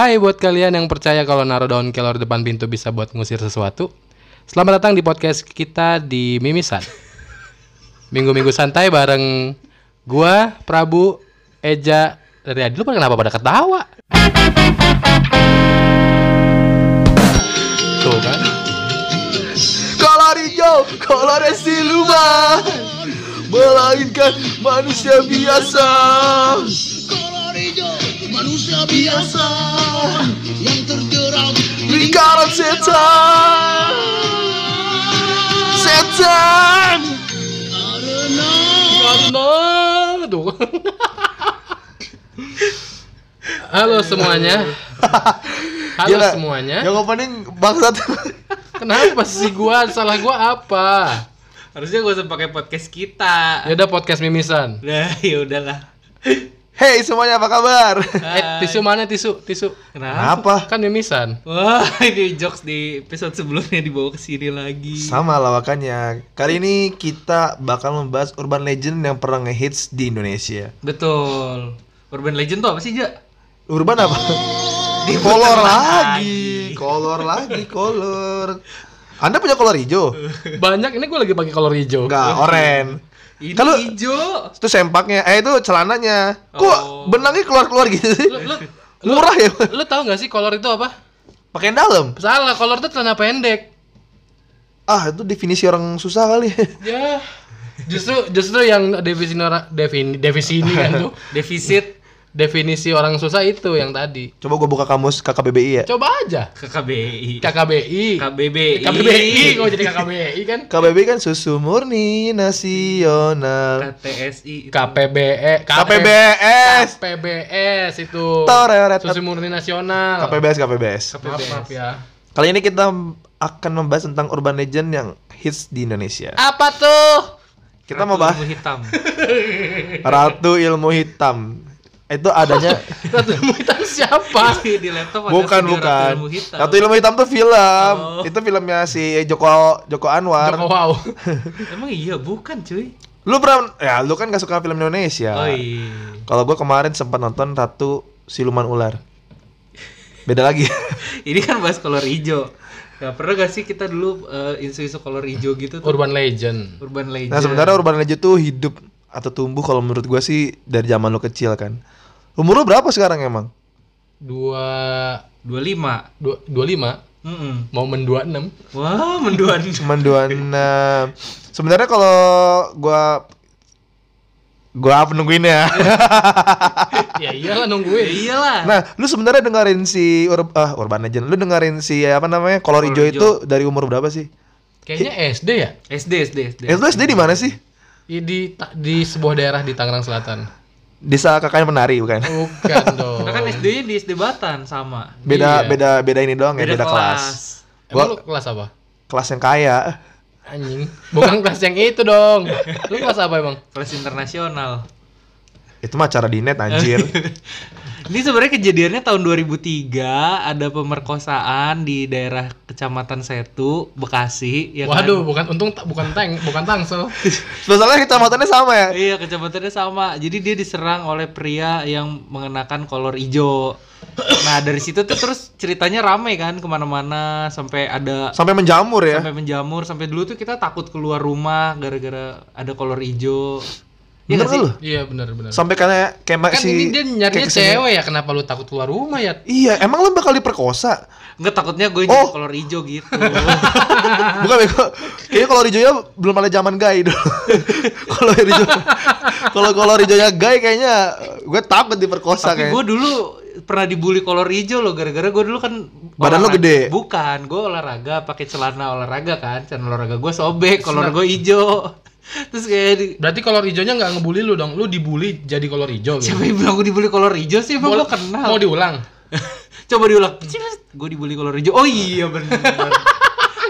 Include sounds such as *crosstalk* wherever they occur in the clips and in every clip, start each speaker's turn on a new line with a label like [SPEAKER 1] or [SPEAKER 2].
[SPEAKER 1] Hai buat kalian yang percaya kalau naruh daun kelor depan pintu bisa buat ngusir sesuatu. Selamat datang di podcast kita di Mimisan. Minggu-minggu santai bareng gua, Prabu, Eja, dari Adi. Lu pada kenapa pada ketawa? Tuh kan.
[SPEAKER 2] Kolor hijau, kolor siluman Melainkan manusia biasa
[SPEAKER 3] hijau manusia biasa yang terjerat
[SPEAKER 2] Lingkaran setan Setan
[SPEAKER 3] karena
[SPEAKER 1] Karena tuh. Halo semuanya. Halo
[SPEAKER 2] Gila,
[SPEAKER 1] semuanya.
[SPEAKER 2] Yang opening bangsat
[SPEAKER 1] Kenapa sih gua? Salah gua apa?
[SPEAKER 4] Harusnya gak usah pakai podcast kita.
[SPEAKER 1] Ya udah podcast mimisan.
[SPEAKER 4] Udah, ya udahlah.
[SPEAKER 2] Hey semuanya apa kabar?
[SPEAKER 1] Eh, tisu mana tisu? Tisu.
[SPEAKER 2] Kenapa?
[SPEAKER 1] Kan mimisan.
[SPEAKER 4] Wah, *laughs* ini jokes di episode sebelumnya dibawa ke sini lagi.
[SPEAKER 2] Sama lawakannya Kali ini kita bakal membahas urban legend yang pernah ngehits di Indonesia
[SPEAKER 4] Betul. Urban Legend tuh apa sih, Ja?
[SPEAKER 2] Urban apa? *laughs*
[SPEAKER 4] Di
[SPEAKER 2] kolor lagi Kolor lagi, kolor Anda punya kolor hijau?
[SPEAKER 1] Banyak ini gua lagi pakai kolor hijau.
[SPEAKER 2] Enggak, oren
[SPEAKER 4] Ini
[SPEAKER 2] Kalau-
[SPEAKER 4] hijau.
[SPEAKER 2] Itu sempaknya, eh itu celananya. Kok
[SPEAKER 4] Oh.
[SPEAKER 2] benangnya keluar-keluar gitu sih?
[SPEAKER 1] Lu, lu, *laughs*
[SPEAKER 2] Murah ya?
[SPEAKER 1] lu tahu nggak sih kolor itu apa?
[SPEAKER 2] Pakaian dalam.
[SPEAKER 1] Salah, kolor itu celana pendek.
[SPEAKER 2] Ah, itu definisi orang susah kali. *laughs*
[SPEAKER 1] Ya. Justru justru yang definisi orang defini definisi ini kan tuh. *laughs*
[SPEAKER 4] Defisit
[SPEAKER 1] Definisi orang susah itu yang tadi.
[SPEAKER 2] Coba gua buka kamus KKBBI ya.
[SPEAKER 1] Coba aja.
[SPEAKER 4] KKBI.
[SPEAKER 1] KKBI.
[SPEAKER 4] KBBI.
[SPEAKER 1] KBBI kok jadi KKBI kan?
[SPEAKER 2] KBBI kan susu murni nasional.
[SPEAKER 4] KTSI.
[SPEAKER 1] KPBE
[SPEAKER 2] KPBS.
[SPEAKER 1] KPBS itu
[SPEAKER 2] Toreret.
[SPEAKER 1] Susu Murni Nasional.
[SPEAKER 2] KPBS KPBS.
[SPEAKER 1] Maaf, maaf ya.
[SPEAKER 2] Kali ini kita akan membahas tentang urban legend yang hits di Indonesia.
[SPEAKER 1] Apa tuh?
[SPEAKER 2] Kita mau
[SPEAKER 4] Ratu
[SPEAKER 2] bahas
[SPEAKER 4] ilmu hitam.
[SPEAKER 2] Ratu Ilmu Hitam. Itu adanya *laughs*
[SPEAKER 1] Ratu Ilmu Hitam siapa?
[SPEAKER 4] di laptop ada
[SPEAKER 2] bukan
[SPEAKER 4] video
[SPEAKER 2] bukan.
[SPEAKER 4] Ratu ilmu hitam.
[SPEAKER 2] Ratu Ilmu Hitam tuh film.
[SPEAKER 4] Oh.
[SPEAKER 2] Itu filmnya si Joko Joko Anwar.
[SPEAKER 1] Joko Wow. *laughs*
[SPEAKER 4] Emang iya bukan, cuy.
[SPEAKER 2] Lu pernah ya lu kan gak suka film Indonesia.
[SPEAKER 4] Oh iya.
[SPEAKER 2] Kalau gua kemarin sempat nonton Ratu Siluman Ular. Beda lagi. *laughs*
[SPEAKER 4] Ini kan bahas kolor hijau. Gak pernah gak sih kita dulu eh, isu-isu kolor hijau gitu tuh?
[SPEAKER 1] Urban Legend.
[SPEAKER 4] Urban Legend.
[SPEAKER 2] Nah, sebenarnya urban legend tuh hidup atau tumbuh kalau menurut gua sih dari zaman lu kecil kan. Umur lu berapa sekarang emang?
[SPEAKER 1] Dua
[SPEAKER 4] 25.
[SPEAKER 1] dua dua lima
[SPEAKER 4] Mm
[SPEAKER 1] mau mendua enam.
[SPEAKER 4] Wah, menduan.
[SPEAKER 2] Cuman *laughs* dua enam. Sebenarnya kalau gua gua apa *laughs* nungguin ya.
[SPEAKER 1] ya iyalah
[SPEAKER 4] Ya
[SPEAKER 1] nungguin.
[SPEAKER 4] iyalah.
[SPEAKER 2] nah, lu sebenarnya dengerin si Ur ah, Urban Legend. Lu dengerin si apa namanya? Kolor hijau itu dari umur berapa sih?
[SPEAKER 1] Kayaknya SD ya?
[SPEAKER 4] SD SD SD.
[SPEAKER 2] Lu SD di mana sih?
[SPEAKER 1] Di, di di sebuah daerah di Tangerang Selatan.
[SPEAKER 2] Desa kakaknya penari bukan?
[SPEAKER 1] Bukan *laughs* dong.
[SPEAKER 4] Kan SD-nya di SD Batan sama.
[SPEAKER 2] Beda
[SPEAKER 1] Iya.
[SPEAKER 2] beda beda ini doang ya, beda kelas.
[SPEAKER 1] Emang
[SPEAKER 2] Gua-
[SPEAKER 1] lu kelas apa?
[SPEAKER 2] Kelas yang kaya.
[SPEAKER 1] Anjing. Bukan kelas yang itu dong. Lu kelas apa emang?
[SPEAKER 4] Kelas internasional.
[SPEAKER 2] Itu mah cara di net anjir. *laughs*
[SPEAKER 4] Ini sebenarnya kejadiannya tahun 2003 ada pemerkosaan di daerah Kecamatan Setu, Bekasi. Ya kan?
[SPEAKER 1] Waduh, bukan untung bukan tank, bukan tangsel. *laughs*
[SPEAKER 2] Masalahnya kecamatannya sama ya.
[SPEAKER 4] Iya, kecamatannya sama. Jadi dia diserang oleh pria yang mengenakan kolor hijau. Nah dari situ tuh terus ceritanya rame kan ke mana-mana sampai ada
[SPEAKER 2] Sampai menjamur ya.
[SPEAKER 4] sampai menjamur sampai dulu tuh kita takut keluar rumah gara-gara ada kolor hijau.
[SPEAKER 2] Bener
[SPEAKER 4] Iya nggak sih?
[SPEAKER 2] lu?
[SPEAKER 1] Iya, benar benar.
[SPEAKER 2] Sampai karena kayak
[SPEAKER 1] Kan
[SPEAKER 2] si
[SPEAKER 1] ini dia nyarinya cewek ya, kenapa lu takut keluar rumah ya?
[SPEAKER 2] Iya, emang lu bakal diperkosa?
[SPEAKER 4] Enggak takutnya gue
[SPEAKER 2] Oh.
[SPEAKER 4] jadi kolor hijau gitu. *laughs*
[SPEAKER 2] Bukan bego. Kayaknya kalau hijaunya belum ada zaman gay dulu. kalau hijau kalau kolor hijaunya gay kayaknya gue takut diperkosa
[SPEAKER 4] Tapi
[SPEAKER 2] kayak.
[SPEAKER 4] gue dulu pernah dibully kolor hijau loh gara-gara gue dulu kan
[SPEAKER 2] Badan lo gede?
[SPEAKER 4] Bukan, gue olahraga pakai celana olahraga kan, celana olahraga gue sobek, kolor gue hijau. Terus kayak di,
[SPEAKER 1] Berarti kolor hijaunya nggak ngebully lu dong. Lu dibully jadi kolor hijau gitu.
[SPEAKER 4] siapa yang bilang gue dibully kolor hijau sih? Emang gue kenal.
[SPEAKER 1] Mau diulang? *laughs*
[SPEAKER 4] Coba diulang. Gue dibully kolor hijau. Oh iya bener. *laughs*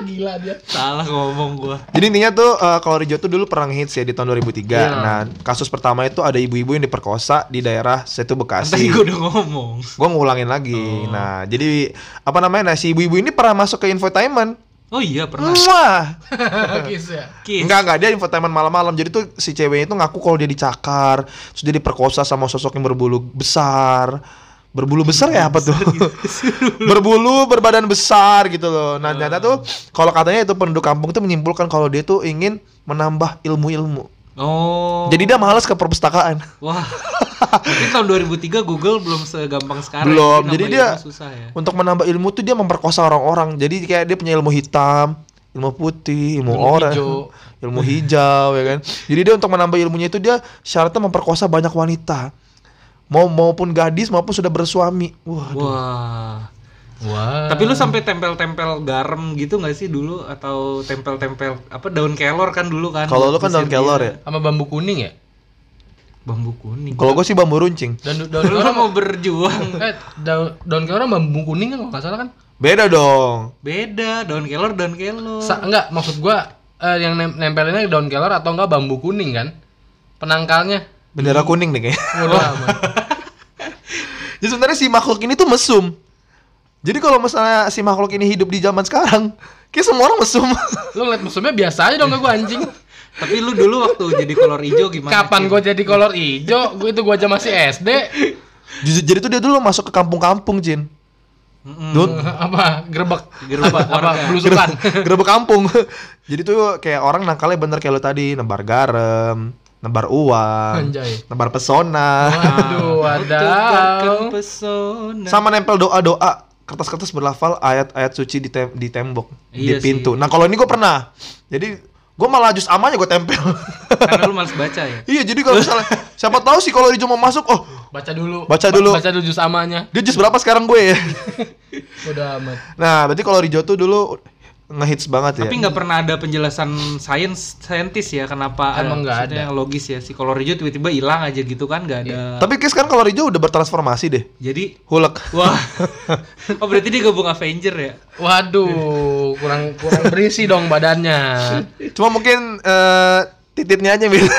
[SPEAKER 1] Gila dia.
[SPEAKER 4] Salah ngomong gue.
[SPEAKER 2] Jadi intinya tuh eh, kolor hijau tuh dulu perang hits ya di tahun 2003.
[SPEAKER 4] Iya.
[SPEAKER 2] Nah, kasus pertama itu ada ibu-ibu yang diperkosa di daerah Setu
[SPEAKER 4] Tadi
[SPEAKER 2] Bekasi.
[SPEAKER 4] gue udah ngomong.
[SPEAKER 2] Gua ngulangin lagi. Nah, jadi apa namanya? Nah, si ibu-ibu ini pernah masuk ke infotainment.
[SPEAKER 4] Oh iya pernah.
[SPEAKER 2] Wah. *laughs*
[SPEAKER 1] Kiss ya.
[SPEAKER 4] Kiss.
[SPEAKER 2] Enggak, enggak dia infotainment malam-malam. Jadi tuh si ceweknya itu ngaku kalau dia dicakar, terus dia diperkosa sama sosok yang berbulu besar. berbulu besar ya apa tuh? *laughs* berbulu berbadan besar gitu loh. Nah, ternyata tuh kalau katanya itu penduduk kampung tuh menyimpulkan kalau dia tuh ingin menambah ilmu-ilmu.
[SPEAKER 4] Oh.
[SPEAKER 2] Jadi dia malas ke perpustakaan.
[SPEAKER 4] wah. *laughs* Mungkin tahun 2003 Google belum segampang sekarang.
[SPEAKER 2] Belum. Jadi dia
[SPEAKER 4] susah ya.
[SPEAKER 2] untuk menambah ilmu tuh dia memperkosa orang-orang. Jadi kayak dia punya ilmu hitam, ilmu putih, ilmu,
[SPEAKER 1] Ilmu
[SPEAKER 2] oranye,
[SPEAKER 1] hijau. *laughs*
[SPEAKER 2] ilmu hijau ya kan. Jadi dia untuk menambah ilmunya itu dia syaratnya memperkosa banyak wanita. Mau maupun gadis maupun sudah bersuami. Wah.
[SPEAKER 4] Wah.
[SPEAKER 1] Wah.
[SPEAKER 4] Tapi lu sampai tempel-tempel garam gitu nggak sih dulu atau tempel-tempel apa daun kelor kan dulu kan?
[SPEAKER 2] Kalau lu kan daun kelor
[SPEAKER 4] dia.
[SPEAKER 2] ya.
[SPEAKER 1] sama bambu kuning ya?
[SPEAKER 4] Bambu kuning.
[SPEAKER 2] Kalau gue sih bambu runcing.
[SPEAKER 1] Dan daun
[SPEAKER 4] lu
[SPEAKER 1] kelor
[SPEAKER 4] mau berjuang. *laughs*
[SPEAKER 1] eh daun daun kelor sama bambu kuning kan kalau nggak salah kan?
[SPEAKER 2] Beda dong.
[SPEAKER 4] Beda, daun kelor, daun kelor.
[SPEAKER 1] Sa enggak, maksud gua eh, yang nem nempelinnya daun kelor atau enggak bambu kuning kan? Penangkalnya.
[SPEAKER 2] Bendera kuning nih kayaknya.
[SPEAKER 1] Amat.
[SPEAKER 2] Jadi *laughs* sebenarnya si makhluk ini tuh mesum. Jadi kalau misalnya si makhluk ini hidup di zaman sekarang, kayak semua orang mesum. *laughs*
[SPEAKER 1] Lu ngeliat musuhnya biasa aja dong ke gua anjing.
[SPEAKER 4] Tapi lu dulu waktu jadi kolor hijau gimana?
[SPEAKER 1] Kapan gua jadi kolor ijo? Gua itu gua aja masih SD.
[SPEAKER 2] Jadi jadi tuh dia dulu masuk ke kampung-kampung, Jin.
[SPEAKER 4] Mm-mm.
[SPEAKER 2] Dun, *laughs*
[SPEAKER 1] apa? Gerbek.
[SPEAKER 4] Gerbek
[SPEAKER 1] apa? Belusukan. *laughs*
[SPEAKER 2] gerbek kampung. Jadi tuh kayak orang nangkalnya bener kayak lo tadi, nebar garam, nebar uang,
[SPEAKER 1] Anjay.
[SPEAKER 2] nebar pesona,
[SPEAKER 1] Waduh,
[SPEAKER 4] Tebarkan
[SPEAKER 1] ada.
[SPEAKER 4] pesona.
[SPEAKER 2] sama nempel doa-doa kertas-kertas berlafal ayat-ayat suci di, tem- di tembok, di
[SPEAKER 4] Iya
[SPEAKER 2] pintu.
[SPEAKER 4] sih.
[SPEAKER 2] Nah kalau ini gue pernah. Jadi gue malah jus amanya gue tempel.
[SPEAKER 4] Karena lu males baca ya.
[SPEAKER 2] iya jadi kalau misalnya siapa tahu sih kalau Rijo mau masuk, oh
[SPEAKER 1] Baca dulu.
[SPEAKER 2] Baca
[SPEAKER 1] Ba-
[SPEAKER 2] dulu.
[SPEAKER 1] Baca dulu jus amanya.
[SPEAKER 2] dia jus berapa sekarang gue ya? *laughs*
[SPEAKER 1] Udah amat.
[SPEAKER 2] nah berarti kalau Rijo tuh dulu ngehits banget ya.
[SPEAKER 4] Tapi nggak pernah ada penjelasan sains saintis ya kenapa
[SPEAKER 1] Emang nggak ada.
[SPEAKER 4] yang logis ya si kolor hijau tiba-tiba hilang aja gitu kan nggak ada.
[SPEAKER 2] Tapi kayak sekarang kalau Rijo udah bertransformasi deh.
[SPEAKER 4] Jadi
[SPEAKER 2] Hulk.
[SPEAKER 4] wah. oh berarti dia gabung Avenger ya?
[SPEAKER 1] Waduh, kurang kurang berisi dong badannya.
[SPEAKER 2] Cuma mungkin eh titiknya aja beda.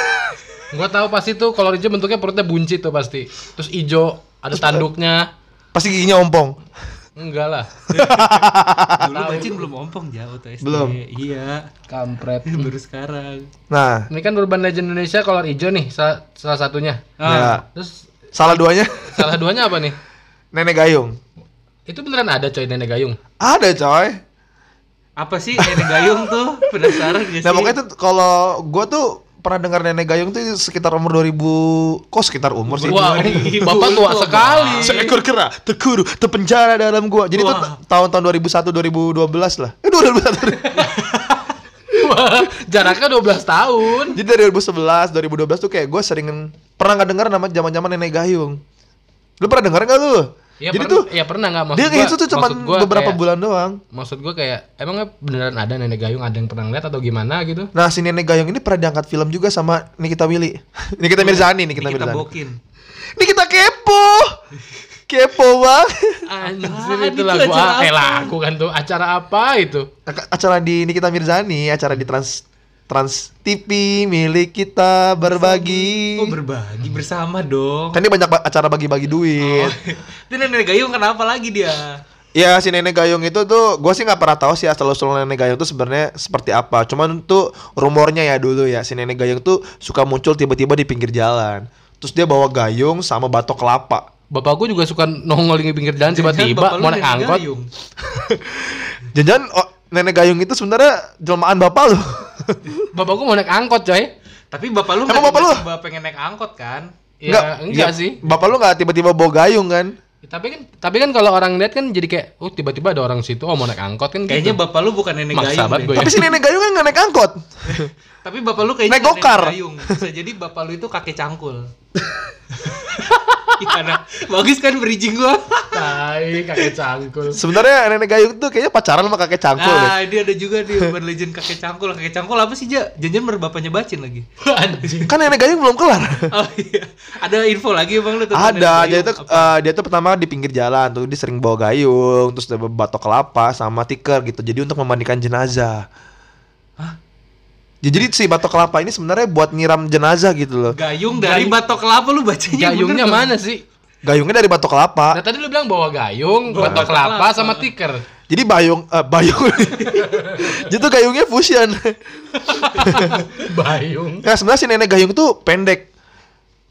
[SPEAKER 1] Gua tahu pasti tuh kolor hijau bentuknya perutnya buncit tuh pasti. Terus hijau, ada tanduknya.
[SPEAKER 2] Pasti giginya ompong.
[SPEAKER 1] Enggak lah, *laughs*
[SPEAKER 4] Dulu Bacin belum ompong jauh tuh SD.
[SPEAKER 2] Belum.
[SPEAKER 4] Iya.
[SPEAKER 1] kampret. *laughs*
[SPEAKER 4] Baru sekarang.
[SPEAKER 2] Nah,
[SPEAKER 1] Ini kan Urban Legend Indonesia kolor hijau nih, salah, salah satunya.
[SPEAKER 2] ya.
[SPEAKER 4] Ah,
[SPEAKER 1] Terus
[SPEAKER 2] Salah duanya
[SPEAKER 1] salah duanya apa nih?
[SPEAKER 2] nenek gayung.
[SPEAKER 1] Itu beneran ada coy nenek gayung.
[SPEAKER 2] Ada coy.
[SPEAKER 4] apa sih nenek gayung tuh? *laughs* Penasaran gak sih?
[SPEAKER 2] Nah pokoknya tuh kalau gua tuh pernah dengar nenek gayung tuh sekitar umur 2000 kok sekitar umur sih?
[SPEAKER 1] Wah, bapak tua sekali.
[SPEAKER 2] Seekor kera terkurung terpenjara dalam gua. Jadi
[SPEAKER 4] Wah.
[SPEAKER 2] tahun-tahun 2001 2012 lah. Eh 2021.
[SPEAKER 1] Wah, Jaraknya 12 tahun.
[SPEAKER 2] Jadi dari 2011 2012 tuh kayak gua sering pernah nggak dengar nama zaman-zaman nenek gayung. Lu pernah dengar nggak lu?
[SPEAKER 1] Ya,
[SPEAKER 2] Jadi
[SPEAKER 1] pernah,
[SPEAKER 2] tuh
[SPEAKER 1] ya pernah nggak maksud
[SPEAKER 2] dia
[SPEAKER 1] gua-
[SPEAKER 2] kayak itu tuh cuma beberapa
[SPEAKER 1] kayak-
[SPEAKER 2] bulan doang.
[SPEAKER 1] Maksud gua kayak emangnya beneran ada nenek gayung ada yang pernah ngeliat atau gimana gitu?
[SPEAKER 2] Nah si nenek gayung ini pernah diangkat film juga sama Nikita Willy. *laughs* Nikita Mirzani, Nikita
[SPEAKER 4] Ini kita
[SPEAKER 2] Mirzani.
[SPEAKER 4] bokin.
[SPEAKER 2] Nikita kepo. kepo banget.
[SPEAKER 1] Anjir itu
[SPEAKER 4] itu
[SPEAKER 1] lagu
[SPEAKER 4] acara
[SPEAKER 1] ah, eh
[SPEAKER 4] apa?
[SPEAKER 1] lagu kan tuh acara apa itu?
[SPEAKER 2] Acara di Nikita Mirzani, acara di Trans Trans TV milik kita berbagi.
[SPEAKER 4] Oh berbagi bersama dong.
[SPEAKER 2] Kan dia banyak ba- acara bagi-bagi duit.
[SPEAKER 4] Oh. *laughs* Itu nenek gayung kenapa lagi dia?
[SPEAKER 2] Ya si nenek gayung itu tuh gue sih nggak pernah tahu sih asal usul nenek gayung tuh sebenarnya seperti apa. Cuman tuh rumornya ya dulu ya si nenek gayung tuh suka muncul tiba-tiba di pinggir jalan. Terus dia bawa gayung sama batok kelapa.
[SPEAKER 1] Bapakku juga suka nongol di pinggir jalan tiba-tiba
[SPEAKER 4] Bapak
[SPEAKER 1] mau naik angkot. *laughs*
[SPEAKER 2] Jangan oh, nenek gayung itu sebenarnya jelmaan bapak lu.
[SPEAKER 1] Bapakku mau naik angkot coy.
[SPEAKER 4] Tapi bapak lu
[SPEAKER 2] Emang
[SPEAKER 4] nggak
[SPEAKER 2] bapak lu?
[SPEAKER 4] pengen naik angkot kan?
[SPEAKER 1] Ya enggak,
[SPEAKER 2] ya,
[SPEAKER 1] sih.
[SPEAKER 2] Bapak lu nggak tiba-tiba bawa gayung kan?
[SPEAKER 1] Ya, tapi kan tapi kan kalau orang lihat kan jadi kayak oh tiba-tiba ada orang situ oh mau naik angkot kan
[SPEAKER 4] Kayaknya
[SPEAKER 1] gitu.
[SPEAKER 4] bapak lu bukan nenek
[SPEAKER 1] Maksa
[SPEAKER 4] gayung deh.
[SPEAKER 1] gue.
[SPEAKER 2] Tapi si nenek gayung kan nggak naik angkot. *laughs*
[SPEAKER 4] Tapi bapak lu kayaknya
[SPEAKER 2] Naik gokar.
[SPEAKER 4] Bisa jadi bapak lu itu kakek cangkul. *laughs* Gimana? Bagus kan bridging gua?
[SPEAKER 1] Tai kakek cangkul.
[SPEAKER 2] Sebenarnya nenek gayung tuh kayaknya pacaran sama kakek cangkul deh.
[SPEAKER 4] Ah, dia ada juga di Urban Legend kakek cangkul. Kakek cangkul apa sih, Ja? Janjian bapaknya bacin lagi.
[SPEAKER 1] Anjing.
[SPEAKER 2] Kan nenek gayung belum kelar.
[SPEAKER 4] Oh iya. Ada info lagi Bang lu tentang nenek
[SPEAKER 2] Ada,
[SPEAKER 4] gayung?
[SPEAKER 2] jadi tuh eh, dia tuh pertama di pinggir jalan tuh dia sering bawa gayung, terus bawa batok kelapa sama tikar gitu. Jadi untuk memandikan jenazah.
[SPEAKER 4] Hah?
[SPEAKER 2] Ya, jadi si batok kelapa ini sebenarnya buat nyiram jenazah gitu loh.
[SPEAKER 4] Gayung dari batok kelapa lu bacanya
[SPEAKER 1] Gayungnya
[SPEAKER 4] bener
[SPEAKER 1] mana sih?
[SPEAKER 2] Gayungnya dari batok kelapa.
[SPEAKER 1] Nah tadi lu bilang bawa gayung,
[SPEAKER 4] Bawa
[SPEAKER 1] batok
[SPEAKER 4] batok
[SPEAKER 1] kelapa
[SPEAKER 4] kelapa.
[SPEAKER 1] sama tikar.
[SPEAKER 2] Jadi bayung eh, bayung. *laughs* jadi tuh gayungnya fusion. *laughs*
[SPEAKER 1] Bayung.
[SPEAKER 2] Nah, sebenarnya si nenek gayung tuh pendek.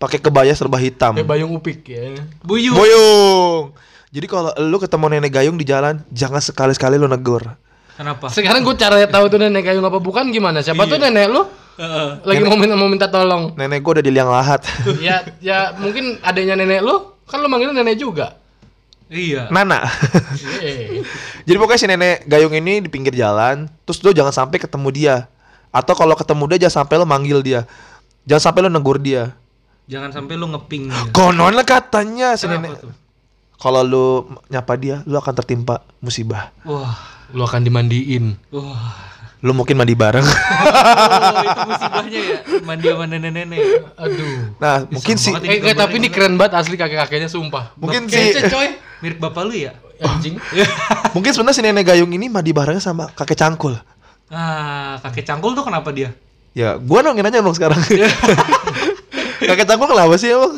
[SPEAKER 2] pakai kebaya serba hitam.
[SPEAKER 1] Kayak Bayung Upik ya.
[SPEAKER 4] Buyung.
[SPEAKER 2] Boyong. Jadi kalau lu ketemu nenek gayung di jalan, jangan sekali-sekali lu negur.
[SPEAKER 4] Kenapa?
[SPEAKER 1] Sekarang gue cara tahu tuh nenek Gayung apa bukan gimana? Siapa tuh nenek lu?
[SPEAKER 4] Heeh.
[SPEAKER 1] Lagi mau minta, mau minta tolong.
[SPEAKER 2] Nenek gua udah di liang lahat. *laughs*
[SPEAKER 1] ya ya mungkin adanya nenek lu kan lu manggilnya nenek juga.
[SPEAKER 4] Iya.
[SPEAKER 2] Nana.
[SPEAKER 1] Eh, *laughs*
[SPEAKER 2] Jadi pokoknya si nenek gayung ini di pinggir jalan, terus lu jangan sampai ketemu dia. Atau kalau ketemu dia jangan sampai lu manggil dia. Jangan sampai lu negur dia.
[SPEAKER 4] Jangan sampai lu ngeping dia.
[SPEAKER 2] Konon lah katanya si
[SPEAKER 4] Kenapa
[SPEAKER 2] nenek. Kalau lu nyapa dia, lu akan tertimpa musibah.
[SPEAKER 4] Wah.
[SPEAKER 1] Lu akan dimandiin.
[SPEAKER 4] Wah.
[SPEAKER 2] Lu mungkin mandi bareng.
[SPEAKER 4] Oh, itu *laughs* musibahnya ya. Mandi sama nenek-nenek.
[SPEAKER 1] Aduh.
[SPEAKER 2] nah, mungkin si
[SPEAKER 4] banget
[SPEAKER 1] Eh, eh, tapi ini keren banget asli kakek-kakeknya sumpah.
[SPEAKER 2] mungkin
[SPEAKER 1] Kece,
[SPEAKER 2] si
[SPEAKER 1] coy.
[SPEAKER 4] Mirip bapak lu ya?
[SPEAKER 1] Anjing. *laughs*
[SPEAKER 2] mungkin sebenarnya si nenek gayung ini mandi bareng sama kakek cangkul.
[SPEAKER 4] Ah, kakek cangkul tuh kenapa dia?
[SPEAKER 2] Ya, gua yang nanya dong sekarang. *laughs* kakek cangkul kenapa sih emang?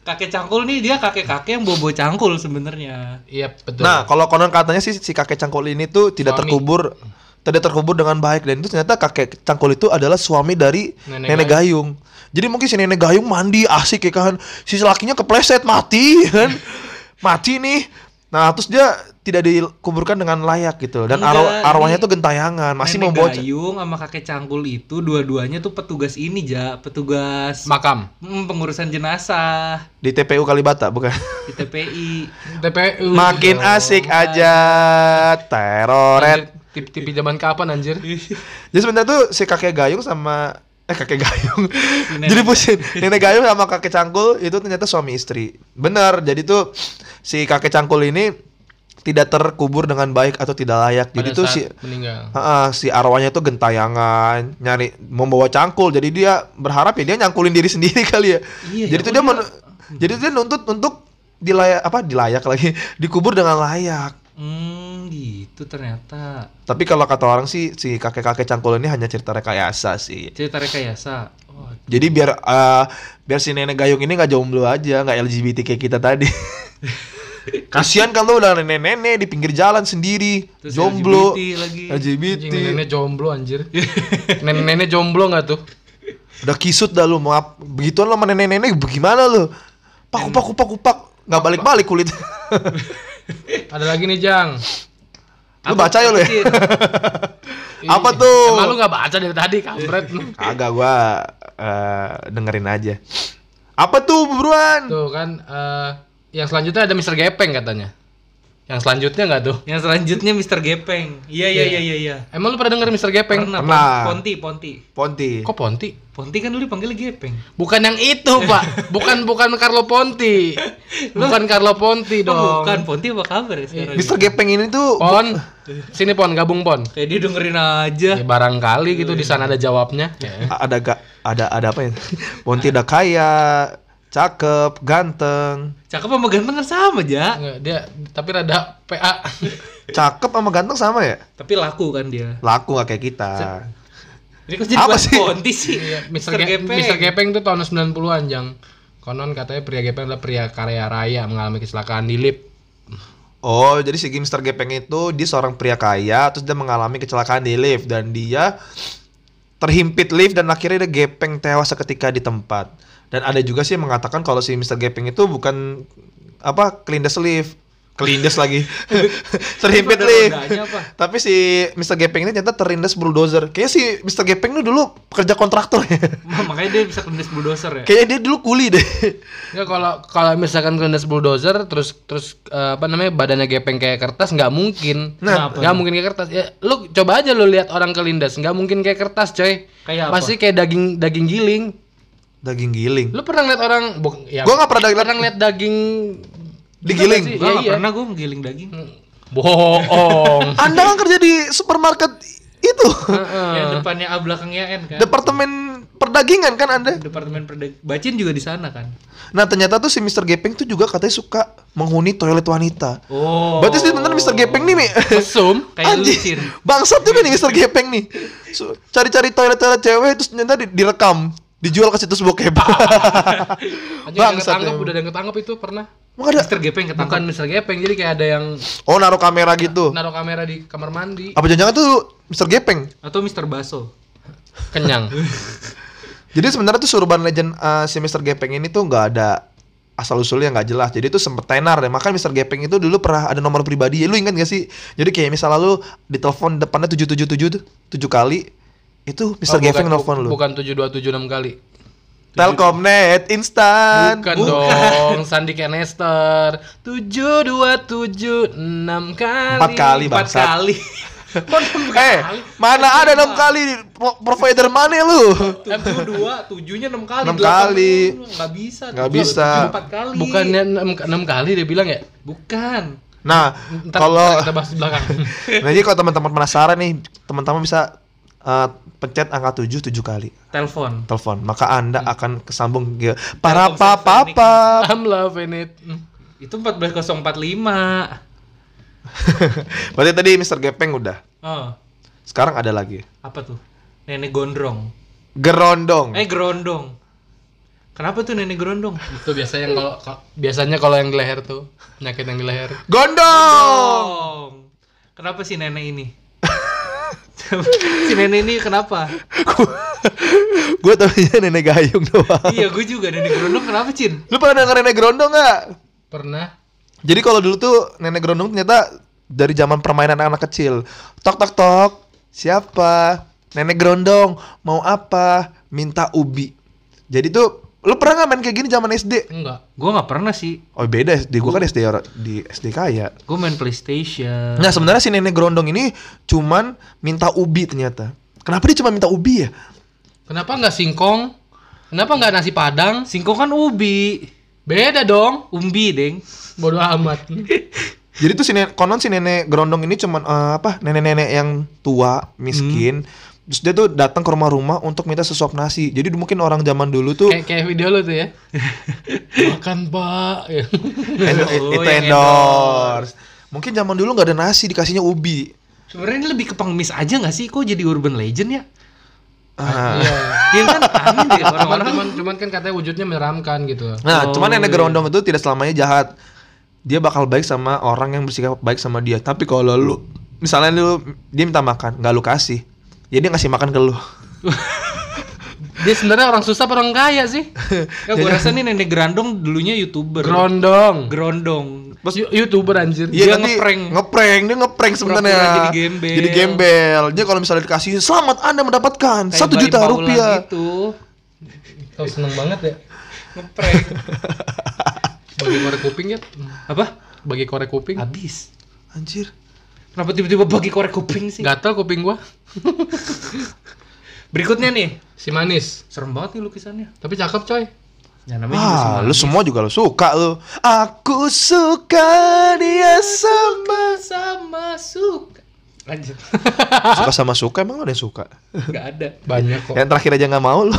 [SPEAKER 4] Kakek cangkul nih dia kakek-kakek yang bobo cangkul sebenarnya.
[SPEAKER 1] Iya, betul.
[SPEAKER 2] Nah, kalau konon katanya sih si kakek cangkul ini tuh tidak
[SPEAKER 1] Suami.
[SPEAKER 2] terkubur tidak terkubur dengan baik dan itu ternyata kakek cangkul itu adalah suami dari
[SPEAKER 1] Nenek
[SPEAKER 2] nenek, gayung. Jadi mungkin si nenek gayung mandi asik ya kan. Si lakinya kepleset mati *laughs* kan. mati nih. Nah, terus dia tidak dikuburkan dengan layak gitu dan
[SPEAKER 4] Enggak,
[SPEAKER 2] arwah arwahnya
[SPEAKER 4] ini
[SPEAKER 2] tuh gentayangan, masih
[SPEAKER 4] Nenek
[SPEAKER 2] membawa
[SPEAKER 4] Gayung sama kakek cangkul itu dua-duanya tuh petugas ini ja, petugas
[SPEAKER 1] makam
[SPEAKER 4] Hmm, pengurusan jenazah
[SPEAKER 2] di TPU Kalibata bukan.
[SPEAKER 4] di TPI. *laughs*
[SPEAKER 1] TPU.
[SPEAKER 2] Makin asik aja teroret.
[SPEAKER 1] Tip-tip zaman kapan anjir? *laughs*
[SPEAKER 2] Jadi sebenarnya tuh si kakek gayung sama eh kakek gayung. *laughs*
[SPEAKER 4] Nenek.
[SPEAKER 2] jadi pusing. Nenek gayung sama kakek cangkul itu ternyata suami istri. Benar. Jadi tuh si kakek cangkul ini tidak terkubur dengan baik atau tidak layak. Jadi
[SPEAKER 1] Pada
[SPEAKER 2] tuh
[SPEAKER 1] saat
[SPEAKER 2] si
[SPEAKER 1] meninggal.
[SPEAKER 2] Heeh, si arwahnya tuh gentayangan, nyari membawa cangkul. Jadi dia berharap ya dia nyangkulin diri *laughs* sendiri kali ya.
[SPEAKER 4] Iya,
[SPEAKER 2] jadi
[SPEAKER 4] ya
[SPEAKER 2] tuh dia
[SPEAKER 4] udah.
[SPEAKER 2] men- jadi dia nuntut untuk dilayak apa dilayak lagi *laughs* dikubur dengan layak.
[SPEAKER 4] Hmm, gitu ternyata.
[SPEAKER 2] Tapi kalau kata orang sih si kakek-kakek cangkul ini hanya cerita rekayasa sih.
[SPEAKER 4] Cerita rekayasa. Oh,
[SPEAKER 2] Jadi biar eh, biar si nenek gayung ini nggak jomblo aja, nggak LGBT kayak kita tadi. *laughs* Kasihan kan lo udah nenek-nenek di pinggir jalan sendiri,
[SPEAKER 4] Terus
[SPEAKER 2] jomblo,
[SPEAKER 4] LGBT lagi.
[SPEAKER 2] LGBT.
[SPEAKER 1] Anjing, nenek jomblo anjir. *laughs* Nenek-nenek jomblo nggak tuh?
[SPEAKER 2] Udah kisut dah lu, mau ap- begituan lo sama nenek-nenek gimana lu? Pak kupak kupak kupak, nggak balik-balik kulit. *laughs*
[SPEAKER 1] Ada lagi nih Jang.
[SPEAKER 2] lu baca ya lu ya? Apa *laughs* tuh?
[SPEAKER 1] Emang lu nggak baca dari tadi kampret.
[SPEAKER 2] Kagak gua eh, dengerin aja. Apa tuh buruan?
[SPEAKER 1] Tuh kan eh, yang selanjutnya ada Mr. Gepeng katanya. Yang selanjutnya nggak tuh?
[SPEAKER 4] Yang selanjutnya Mr. Gepeng. Iya iya iya iya iya.
[SPEAKER 1] Emang lu pernah denger Mr. Gepeng?
[SPEAKER 4] Pernah,
[SPEAKER 2] Pernah.
[SPEAKER 4] Ponti, Ponti.
[SPEAKER 2] Ponti.
[SPEAKER 1] Kok Ponti?
[SPEAKER 4] Ponti kan dulu dipanggil Gepeng.
[SPEAKER 1] Bukan yang itu, Pak. *laughs* Bukan bukan Carlo Ponti. Bukan Carlo Ponti
[SPEAKER 4] Oh,
[SPEAKER 1] dong.
[SPEAKER 4] bukan Ponti apa kabar ya sekarang?
[SPEAKER 2] Mister Gepeng ini tuh
[SPEAKER 1] Pon. Sini Pon, gabung Pon.
[SPEAKER 4] Kayak dia dengerin aja.
[SPEAKER 1] Ya, barangkali gitu di sana ada jawabnya. Ya.
[SPEAKER 2] Ada ga, ada ada apa ya? Ponti udah kaya, cakep, ganteng.
[SPEAKER 4] Cakep sama ganteng kan sama, Ja.
[SPEAKER 1] Nggak, dia tapi rada PA.
[SPEAKER 2] Cakep sama ganteng sama ya?
[SPEAKER 4] Tapi laku kan dia.
[SPEAKER 2] Laku gak kayak kita.
[SPEAKER 4] Ini kok jadi
[SPEAKER 2] Apa sih?
[SPEAKER 4] Ponti sih?
[SPEAKER 1] Iya, Mr.
[SPEAKER 4] Mr.
[SPEAKER 1] Ge-
[SPEAKER 4] Gepeng.
[SPEAKER 1] Mr. Gepeng tuh tahun 90-an, Jang. Konon katanya pria Gepeng adalah pria kaya raya mengalami kecelakaan di lift.
[SPEAKER 2] Oh, jadi si Mr. Gepeng itu dia seorang pria kaya, terus dia mengalami kecelakaan di lift dan dia terhimpit lift dan akhirnya dia gepeng tewas seketika di tempat. Dan ada juga sih yang mengatakan kalau si Mr. Gepeng itu bukan apa kelindes lift, kelindes lagi, *laughs* terhimpit
[SPEAKER 4] apa?
[SPEAKER 2] Tapi si Mr. Gepeng ini ternyata terlindas bulldozer. Kayaknya si Mr. Gepeng ini dulu pekerja kontraktor ya.
[SPEAKER 4] Makanya dia bisa kelindes bulldozer ya.
[SPEAKER 2] Kayaknya dia dulu kuli deh.
[SPEAKER 1] Ya kalau kalau misalkan kelindas bulldozer terus terus eh, apa namanya badannya gepeng kayak kertas nggak mungkin.
[SPEAKER 2] Nah,
[SPEAKER 1] nggak mungkin kayak kertas. Ya lu coba aja lu lihat orang kelindas nggak mungkin kayak kertas, coy.
[SPEAKER 4] Kayak apa?
[SPEAKER 1] Pasti kayak daging daging giling.
[SPEAKER 2] daging giling.
[SPEAKER 1] Lu pernah lihat orang ya,
[SPEAKER 2] Gua nggak pernah daging-
[SPEAKER 1] pernah lihat daging
[SPEAKER 2] Digiling?
[SPEAKER 4] Gua
[SPEAKER 1] Iya, iya.
[SPEAKER 4] pernah gue menggiling daging.
[SPEAKER 1] Bohong. *laughs*
[SPEAKER 2] Anda kan kerja di supermarket itu.
[SPEAKER 4] Yang depannya A belakangnya N kan.
[SPEAKER 2] Departemen perdagingan kan Anda?
[SPEAKER 4] Departemen perdag Bacin juga di sana kan.
[SPEAKER 2] Nah ternyata tuh si Mr. Gepeng tuh juga katanya suka menghuni toilet wanita.
[SPEAKER 4] Oh.
[SPEAKER 2] Berarti sih bener Mr. Gepeng nih, Mi.
[SPEAKER 1] Mesum.
[SPEAKER 4] Kayak lucin.
[SPEAKER 2] Bangsat juga nih Mr. Gepeng nih. Cari-cari toilet-toilet cewek terus ternyata di- direkam, dijual ke situs bokep. *laughs* Bangsat
[SPEAKER 1] ketangkep
[SPEAKER 2] emang.
[SPEAKER 1] udah ada yang ketangkep itu pernah.
[SPEAKER 2] Emang ada?
[SPEAKER 4] Mr. Gepeng ketangkap.
[SPEAKER 1] Bukan Mr. Gepeng, jadi kayak ada yang
[SPEAKER 2] Oh naruh kamera gitu.
[SPEAKER 1] naruh kamera di kamar mandi.
[SPEAKER 2] Apa jangan-jangan tuh Mr. Gepeng?
[SPEAKER 4] Atau Mr. Baso. *laughs*
[SPEAKER 1] Kenyang. *laughs*
[SPEAKER 2] Jadi sebenarnya tuh Urban Legend eh, si Mr. Gepeng ini tuh nggak ada asal usulnya nggak jelas. Jadi itu sempet tenar deh. Makanya Mr. Gepeng itu dulu pernah ada nomor pribadi. Lu ingat gak sih? Jadi kayak misalnya lu ditelepon depannya 777 tuh 7 kali itu Mr.
[SPEAKER 1] Oh,
[SPEAKER 2] Gepeng
[SPEAKER 1] bukan-
[SPEAKER 2] nelfon lu.
[SPEAKER 1] Bukan 7276 kali.
[SPEAKER 2] Telkomnet instan.
[SPEAKER 1] Bukan, dong, Sandi Kenester. 7276 kali.
[SPEAKER 2] Empat kali,
[SPEAKER 1] Empat
[SPEAKER 2] bangsat.
[SPEAKER 1] kali. *laughs* Kok enam
[SPEAKER 2] Eh,
[SPEAKER 1] kali?
[SPEAKER 2] mana ada enam kali Pro- provider mana lu?
[SPEAKER 4] Tujuh dua, tujuhnya enam kali.
[SPEAKER 2] Enam
[SPEAKER 4] delapan
[SPEAKER 2] kali.
[SPEAKER 4] puluh. Nggak bisa.
[SPEAKER 2] Nggak
[SPEAKER 4] tujuh-
[SPEAKER 2] bisa.
[SPEAKER 4] tujuh empat kali.
[SPEAKER 1] Bukannya 6, kali dia bilang ya?
[SPEAKER 4] Bukan.
[SPEAKER 2] Nah, kalau
[SPEAKER 1] kita bahas di belakang. *laughs*
[SPEAKER 2] nah, jadi kalau teman-teman penasaran nih, teman-teman bisa eh, pencet angka 7 7 kali
[SPEAKER 4] Telepon.
[SPEAKER 2] telepon, maka Anda akan kesambung ke para
[SPEAKER 4] Telkomsel
[SPEAKER 2] papa.
[SPEAKER 1] I'm loving it. Hmm.
[SPEAKER 4] Itu 14045. *laughs*
[SPEAKER 2] Berarti tadi Mr. Gepeng udah.
[SPEAKER 4] Oh,
[SPEAKER 2] Sekarang ada lagi.
[SPEAKER 4] apa tuh? Nenek gondrong.
[SPEAKER 2] Gerondong.
[SPEAKER 4] Eh, gerondong. Kenapa tuh nenek gerondong?
[SPEAKER 1] Itu biasanya yang kalau biasanya kalau yang di leher tuh, penyakit yang di leher.
[SPEAKER 2] Gondong.
[SPEAKER 4] Oh. Kenapa si nenek ini? *laughs* si nenek ini kenapa?
[SPEAKER 2] Gue taunya nenek gayung doang.
[SPEAKER 4] iya, gue juga nenek gerondong kenapa, Cin?
[SPEAKER 2] Lu pernah denger nenek gerondong nggak?
[SPEAKER 1] Pernah?
[SPEAKER 2] Jadi kalau dulu tuh nenek gerondong ternyata dari zaman permainan anak kecil. Tok tok tok. Siapa? Nenek gerondong. Mau apa? Minta ubi. Jadi tuh lu pernah nggak main kayak gini zaman SD?
[SPEAKER 1] Enggak.
[SPEAKER 4] Gue nggak pernah sih.
[SPEAKER 2] Oh beda SD. Gua kan SD or- di SD kaya.
[SPEAKER 4] Gue main PlayStation.
[SPEAKER 2] Nah sebenarnya si nenek gerondong ini cuman minta ubi ternyata. Kenapa dia cuma minta ubi ya?
[SPEAKER 1] Kenapa enggak singkong? Kenapa enggak nasi padang?
[SPEAKER 4] Singkong kan ubi.
[SPEAKER 1] Beda dong.
[SPEAKER 4] Umbi, Deng.
[SPEAKER 1] Bodoh amat. *laughs*
[SPEAKER 2] Jadi tuh si nenek, konon si nenek gerondong ini cuman eh, apa nenek-nenek yang tua miskin. Terus dia tuh datang ke rumah-rumah untuk minta sesuap nasi. Jadi mungkin orang zaman dulu tuh
[SPEAKER 1] kayak kayak video lu tuh ya. *laughs* Makan, Pak. Ya.
[SPEAKER 2] Endo- *laughs*
[SPEAKER 4] Oh,
[SPEAKER 2] itu
[SPEAKER 4] yang
[SPEAKER 2] endorse. Mungkin zaman dulu nggak ada nasi dikasihnya ubi.
[SPEAKER 4] Sebenarnya ini lebih ke pengemis aja nggak sih? Kok jadi urban legend ya?
[SPEAKER 2] Ah.
[SPEAKER 1] Iya. *laughs*
[SPEAKER 4] Iya kan aneh deh
[SPEAKER 1] Cuman,
[SPEAKER 4] orang-orang.
[SPEAKER 1] cuman, cuman kan katanya wujudnya menyeramkan gitu.
[SPEAKER 2] Nah,
[SPEAKER 4] Oh,
[SPEAKER 2] cuman nenek
[SPEAKER 4] iya.
[SPEAKER 2] gerondong itu tidak selamanya jahat. Dia bakal baik sama orang yang bersikap baik sama dia. Tapi kalau lu misalnya lu dia minta makan, nggak lu kasih. Ya dia ngasih makan ke lu. *laughs*
[SPEAKER 1] Dia sebenarnya orang susah apa orang kaya sih? *laughs*
[SPEAKER 4] Ya gue rasa nih nenek gerondong dulunya youtuber.
[SPEAKER 1] Grondong.
[SPEAKER 4] Gerondong.
[SPEAKER 1] Yu- YouTuber anjir.
[SPEAKER 2] Iya
[SPEAKER 4] Dia ngeprank.
[SPEAKER 2] ngeprank, dia ngeprank sebenarnya.
[SPEAKER 4] Jadi gembel.
[SPEAKER 2] Jadi gembel. Dia kalau misalnya dikasih selamat Anda mendapatkan
[SPEAKER 4] Kayak
[SPEAKER 2] satu juta
[SPEAKER 4] Paula
[SPEAKER 2] rupiah.
[SPEAKER 4] Gitu.
[SPEAKER 1] Kau seneng banget ya. *laughs*
[SPEAKER 4] Ngeprank.
[SPEAKER 1] Bagi korek kuping ya.
[SPEAKER 4] Apa?
[SPEAKER 1] Bagi korek kuping.
[SPEAKER 4] Habis.
[SPEAKER 2] Anjir.
[SPEAKER 4] Kenapa tiba-tiba bagi korek kuping sih?
[SPEAKER 1] Gatal kuping gua. *laughs*
[SPEAKER 4] Berikutnya nih.
[SPEAKER 1] Si manis.
[SPEAKER 4] Serem banget nih lukisannya.
[SPEAKER 1] Tapi cakep coy.
[SPEAKER 4] Ya namanya juga
[SPEAKER 2] Ah,
[SPEAKER 4] semua.
[SPEAKER 2] lu semua juga lu suka lu. Aku suka dia sama
[SPEAKER 4] sama suka. Lanjut. *laughs*
[SPEAKER 2] suka sama suka emang lu ada yang suka.
[SPEAKER 4] Enggak ada.
[SPEAKER 1] Banyak kok.
[SPEAKER 2] Yang terakhir aja nggak mau lu. *laughs*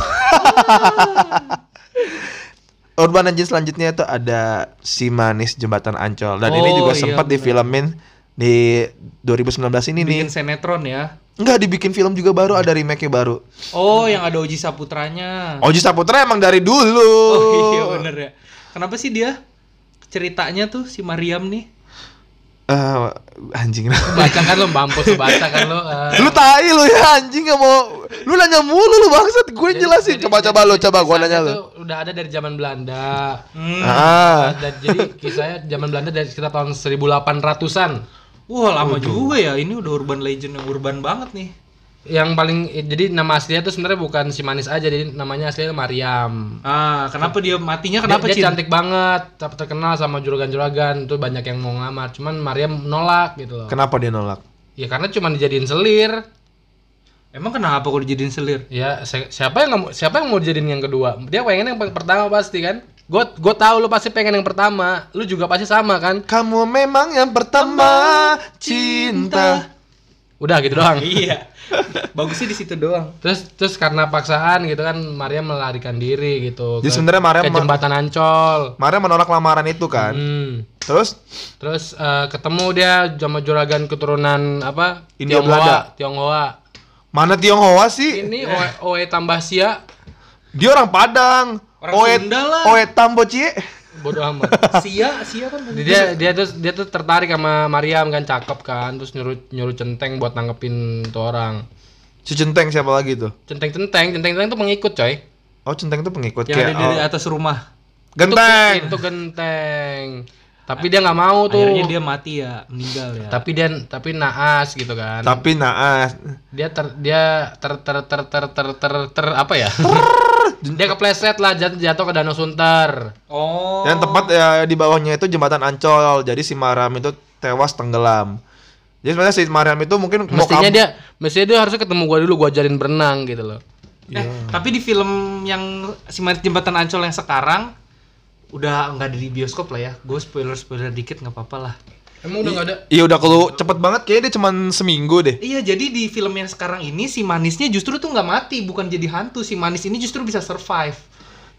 [SPEAKER 2] Urban Legend selanjutnya itu ada Si Manis Jembatan Ancol dan ini
[SPEAKER 4] Oh,
[SPEAKER 2] juga
[SPEAKER 4] iya,
[SPEAKER 2] sempat difilmin di 2019 ini nih.
[SPEAKER 4] Bikin sinetron ya.
[SPEAKER 2] Enggak dibikin film juga baru ada remake-nya baru.
[SPEAKER 4] Oh, yang ada Oji Saputranya.
[SPEAKER 2] Oji Saputra emang dari dulu.
[SPEAKER 4] Oh iya bener ya. Kenapa sih dia ceritanya tuh si Mariam nih?
[SPEAKER 2] Eh, anjing.
[SPEAKER 1] Baca kan lo *laughs* mampus baca kan lo. eh.
[SPEAKER 2] lu tai lu ya anjing nggak mau. Lu nanya mulu lu bangsat. Gue jelasin.
[SPEAKER 1] Jadi-
[SPEAKER 2] Coba
[SPEAKER 1] jadi-
[SPEAKER 2] coba lu
[SPEAKER 1] kisahnya
[SPEAKER 2] nanya lu.
[SPEAKER 1] tuh Udah ada dari zaman Belanda.
[SPEAKER 4] Hmm.
[SPEAKER 2] Ah.
[SPEAKER 1] Dan jadi kisahnya zaman Belanda dari sekitar tahun 1800-an.
[SPEAKER 4] Wah lama juga ya. Ini udah urban legend yang urban banget nih.
[SPEAKER 1] Yang paling jadi nama aslinya tuh sebenarnya bukan si manis aja, jadi namanya aslinya Mariam.
[SPEAKER 4] Ah, kenapa dia matinya kenapa
[SPEAKER 1] dia, dia cantik banget, ter- terkenal sama juragan-juragan, tuh banyak yang mau ngelamar. Cuman Mariam nolak gitu loh.
[SPEAKER 2] Kenapa dia nolak?
[SPEAKER 1] Ya karena cuma dijadiin selir.
[SPEAKER 4] Emang kenapa kok dijadiin selir?
[SPEAKER 1] Ya si- siapa yang siapa yang mau dijadiin yang kedua? Dia pengen yang per- pertama pasti kan. Gue gue tahu lu pasti pengen yang pertama. Lu juga pasti sama kan?
[SPEAKER 2] Kamu memang yang pertama cinta.
[SPEAKER 1] Udah gitu doang. *laughs*
[SPEAKER 4] iya. Bagusnya di situ doang.
[SPEAKER 1] Terus terus karena paksaan gitu kan Mariam melarikan diri gitu.
[SPEAKER 2] Jadi
[SPEAKER 1] ke-
[SPEAKER 2] sebenarnya Mariam
[SPEAKER 1] ke jembatan Ancol.
[SPEAKER 2] Maria menolak lamaran itu kan.
[SPEAKER 1] Hmm.
[SPEAKER 2] Terus
[SPEAKER 1] Terus eh, ketemu dia sama juragan keturunan apa?
[SPEAKER 2] India
[SPEAKER 1] Tionghoa,
[SPEAKER 2] Belanda.
[SPEAKER 1] Tionghoa.
[SPEAKER 2] mana Tionghoa sih?
[SPEAKER 1] Ini Oe, Oe tambah Sia.
[SPEAKER 2] Dia orang Padang.
[SPEAKER 4] Orang
[SPEAKER 2] Oe,
[SPEAKER 4] Sunda lah.
[SPEAKER 2] Oe Tambo Cie.
[SPEAKER 1] Bodoh *laughs* amat.
[SPEAKER 4] Sia, Sia kan.
[SPEAKER 1] Dia dia tuh dia tuh tertarik sama Mariam kan cakep kan terus nyuruh nyuruh centeng buat nanggepin tuh orang
[SPEAKER 2] Si Centeng siapa lagi tuh?
[SPEAKER 1] centeng centeng centeng centeng tuh pengikut coy
[SPEAKER 2] Oh, centeng itu pengikut
[SPEAKER 4] Yang ada
[SPEAKER 2] kayak
[SPEAKER 4] di
[SPEAKER 2] oh,
[SPEAKER 4] atas rumah.
[SPEAKER 2] genteng.
[SPEAKER 1] Itu genteng. Tapi dia nggak mau tuh.
[SPEAKER 4] Akhirnya dia mati ya, meninggal ya.
[SPEAKER 1] Tapi dia tapi naas gitu kan.
[SPEAKER 2] Tapi naas.
[SPEAKER 1] dia ter dia ter ter ter ter ter ter, ter apa ya? dia kepleset lah jatuh, jatuh ke danau Sunter.
[SPEAKER 4] oh.
[SPEAKER 2] Yang tepat ya di bawahnya itu jembatan Ancol. Jadi si Mariam itu tewas tenggelam. Jadi sebenarnya si Mariam itu mungkin
[SPEAKER 1] Mestinya dia mestinya dia harusnya ketemu gua dulu gua ajarin berenang gitu loh.
[SPEAKER 4] Eh, tapi di film yang si Marit Jembatan Ancol yang sekarang udah nggak ada di bioskop lah ya. Gue spoiler spoiler dikit nggak apa-apa lah.
[SPEAKER 1] Emang udah nggak ada?
[SPEAKER 2] Iya udah kalau cepet banget kayaknya dia cuman seminggu deh.
[SPEAKER 4] Iya, jadi di film yang sekarang ini si manisnya justru tuh nggak mati, bukan jadi hantu. Si manis ini justru bisa survive.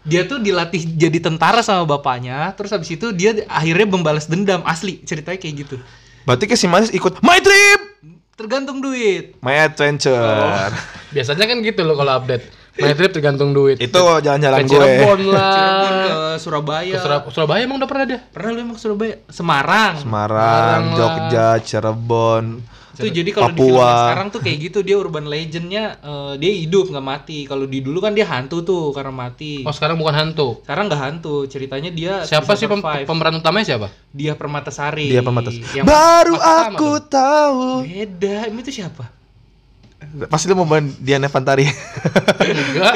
[SPEAKER 4] Dia tuh dilatih jadi tentara sama bapaknya, terus habis itu dia akhirnya membalas dendam. Asli, ceritanya kayak gitu.
[SPEAKER 2] Berarti kayak si Manis ikut my trip,
[SPEAKER 4] Tergantung duit.
[SPEAKER 2] my adventure.
[SPEAKER 1] Biasanya kan gitu loh kalau update. My trip tergantung duit.
[SPEAKER 2] Itu jalan-jalan gue.
[SPEAKER 1] Cirebon
[SPEAKER 4] Cirebon
[SPEAKER 1] lah.
[SPEAKER 4] ke Surabaya.
[SPEAKER 1] Ke Surab- Surabaya emang udah pernah dia?
[SPEAKER 4] Pernah lu emang ke Surabaya? Semarang.
[SPEAKER 2] Semarang,
[SPEAKER 1] lah.
[SPEAKER 2] Jogja, Cirebon.
[SPEAKER 4] Tuh jadi kalau di film sekarang tuh kayak gitu dia urban legendnya eh, dia hidup nggak mati. Kalau di dulu kan dia hantu tuh karena mati.
[SPEAKER 1] Oh sekarang bukan hantu.
[SPEAKER 4] Sekarang nggak hantu. Ceritanya dia
[SPEAKER 1] Siapa sih pem- pemeran utamanya siapa?
[SPEAKER 4] Dia Permatasari.
[SPEAKER 2] Dia pematas.
[SPEAKER 4] Yang
[SPEAKER 2] Baru aku tahu.
[SPEAKER 4] beda. Ini tuh siapa?
[SPEAKER 2] Pasti lu mau main Diana Fantari.
[SPEAKER 1] Enggak.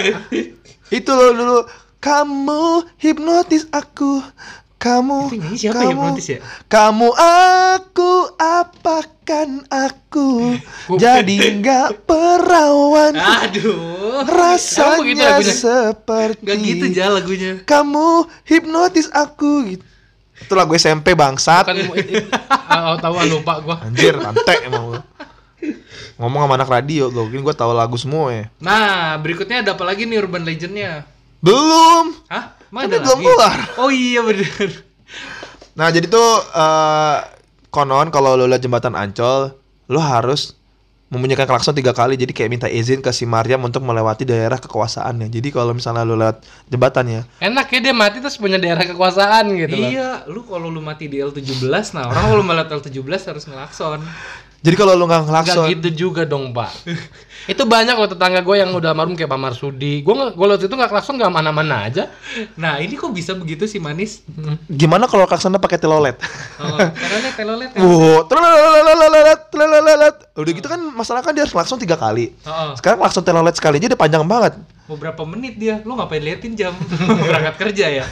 [SPEAKER 2] Itu loh dulu. Kamu hipnotis aku. Kamu.
[SPEAKER 4] Itu siapa
[SPEAKER 2] kamu,
[SPEAKER 4] hipnotis ya?
[SPEAKER 2] Kamu aku apakan aku jadi nggak perawan
[SPEAKER 4] Aduh.
[SPEAKER 2] Rasanya
[SPEAKER 1] lagunya?
[SPEAKER 2] seperti
[SPEAKER 4] Gak gitu aja lagunya.
[SPEAKER 2] kamu hipnotis aku gitu. Itu lagu SMP bangsat.
[SPEAKER 1] Bukan oh, tahu lupa gua.
[SPEAKER 2] Anjir, rantek emang. Ngomong sama anak radio, gue mungkin gue tahu lagu semua ya.
[SPEAKER 4] Nah, berikutnya ada apa lagi nih urban legendnya?
[SPEAKER 2] Belum.
[SPEAKER 4] Hah? Emang ada
[SPEAKER 2] belum
[SPEAKER 4] lagi?
[SPEAKER 2] keluar.
[SPEAKER 4] Oh iya bener.
[SPEAKER 2] Nah, jadi tuh eh, konon kalau lo lihat jembatan Ancol, lo harus membunyikan klakson tiga kali. Jadi kayak minta izin ke si Mariam untuk melewati daerah kekuasaannya. Jadi kalau misalnya lo lewat jembatannya,
[SPEAKER 1] Enak ya dia mati terus punya daerah kekuasaan gitu loh.
[SPEAKER 4] Iya, lu kalau lu mati di L17, nah orang kalau melihat L17 harus ngelakson.
[SPEAKER 2] Jadi kalau lo nggak ngelakson,
[SPEAKER 1] gitu juga dong, Pak. *laughs* itu banyak loh tetangga gue yang udah almarhum kayak Pak Marsudi. Gue gue waktu itu nggak klakson nggak mana-mana aja.
[SPEAKER 4] Nah, ini kok bisa begitu sih manis?
[SPEAKER 2] gimana kalau klaksonnya pakai telolet?
[SPEAKER 4] Oh, *laughs* telolet, telolet. telolet.
[SPEAKER 2] Telelelet. Udah gitu kan masalah kan dia harus klakson tiga kali. Sekarang klakson telolet sekali aja udah panjang banget.
[SPEAKER 4] beberapa menit dia. Lu ngapain liatin jam? *laughs* Berangkat kerja ya?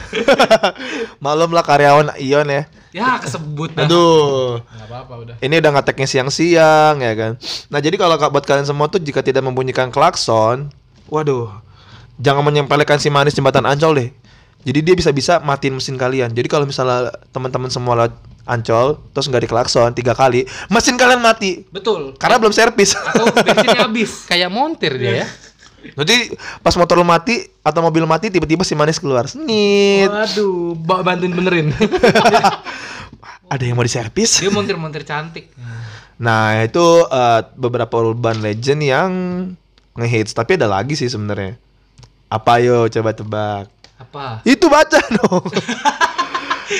[SPEAKER 4] *laughs*
[SPEAKER 2] Malum lah karyawan Ion ya.
[SPEAKER 4] Ya, kesebut dah.
[SPEAKER 2] Aduh.
[SPEAKER 1] Nggak apa-apa udah.
[SPEAKER 2] Ini udah ngeteknya siang-siang ya kan. Nah jadi kalau buat kalian semua tuh jika tidak membunyikan klakson, waduh, jangan menyempelekan si manis jembatan Ancol deh. Jadi dia bisa-bisa matiin mesin kalian. Jadi kalau misalnya teman-teman semua lewat Ancol terus nggak diklakson tiga kali, mesin kalian mati
[SPEAKER 4] Betul.
[SPEAKER 2] karena belum servis.
[SPEAKER 4] Atau bensinnya habis. *laughs*
[SPEAKER 1] Kayak montir dia ya. *laughs*
[SPEAKER 2] Nanti pas motor lu mati atau mobil mati tiba-tiba si manis keluar. Snit.
[SPEAKER 1] Waduh, ba- bantuin benerin. *laughs*
[SPEAKER 2] Ada yang mau diservis?
[SPEAKER 4] Dia montir-montir cantik.
[SPEAKER 2] Nah, itu eh, beberapa urban legend yang ngehits, tapi ada lagi sih sebenarnya. Apa yo coba tebak.
[SPEAKER 4] Apa?
[SPEAKER 2] Itu baca *laughs* dong.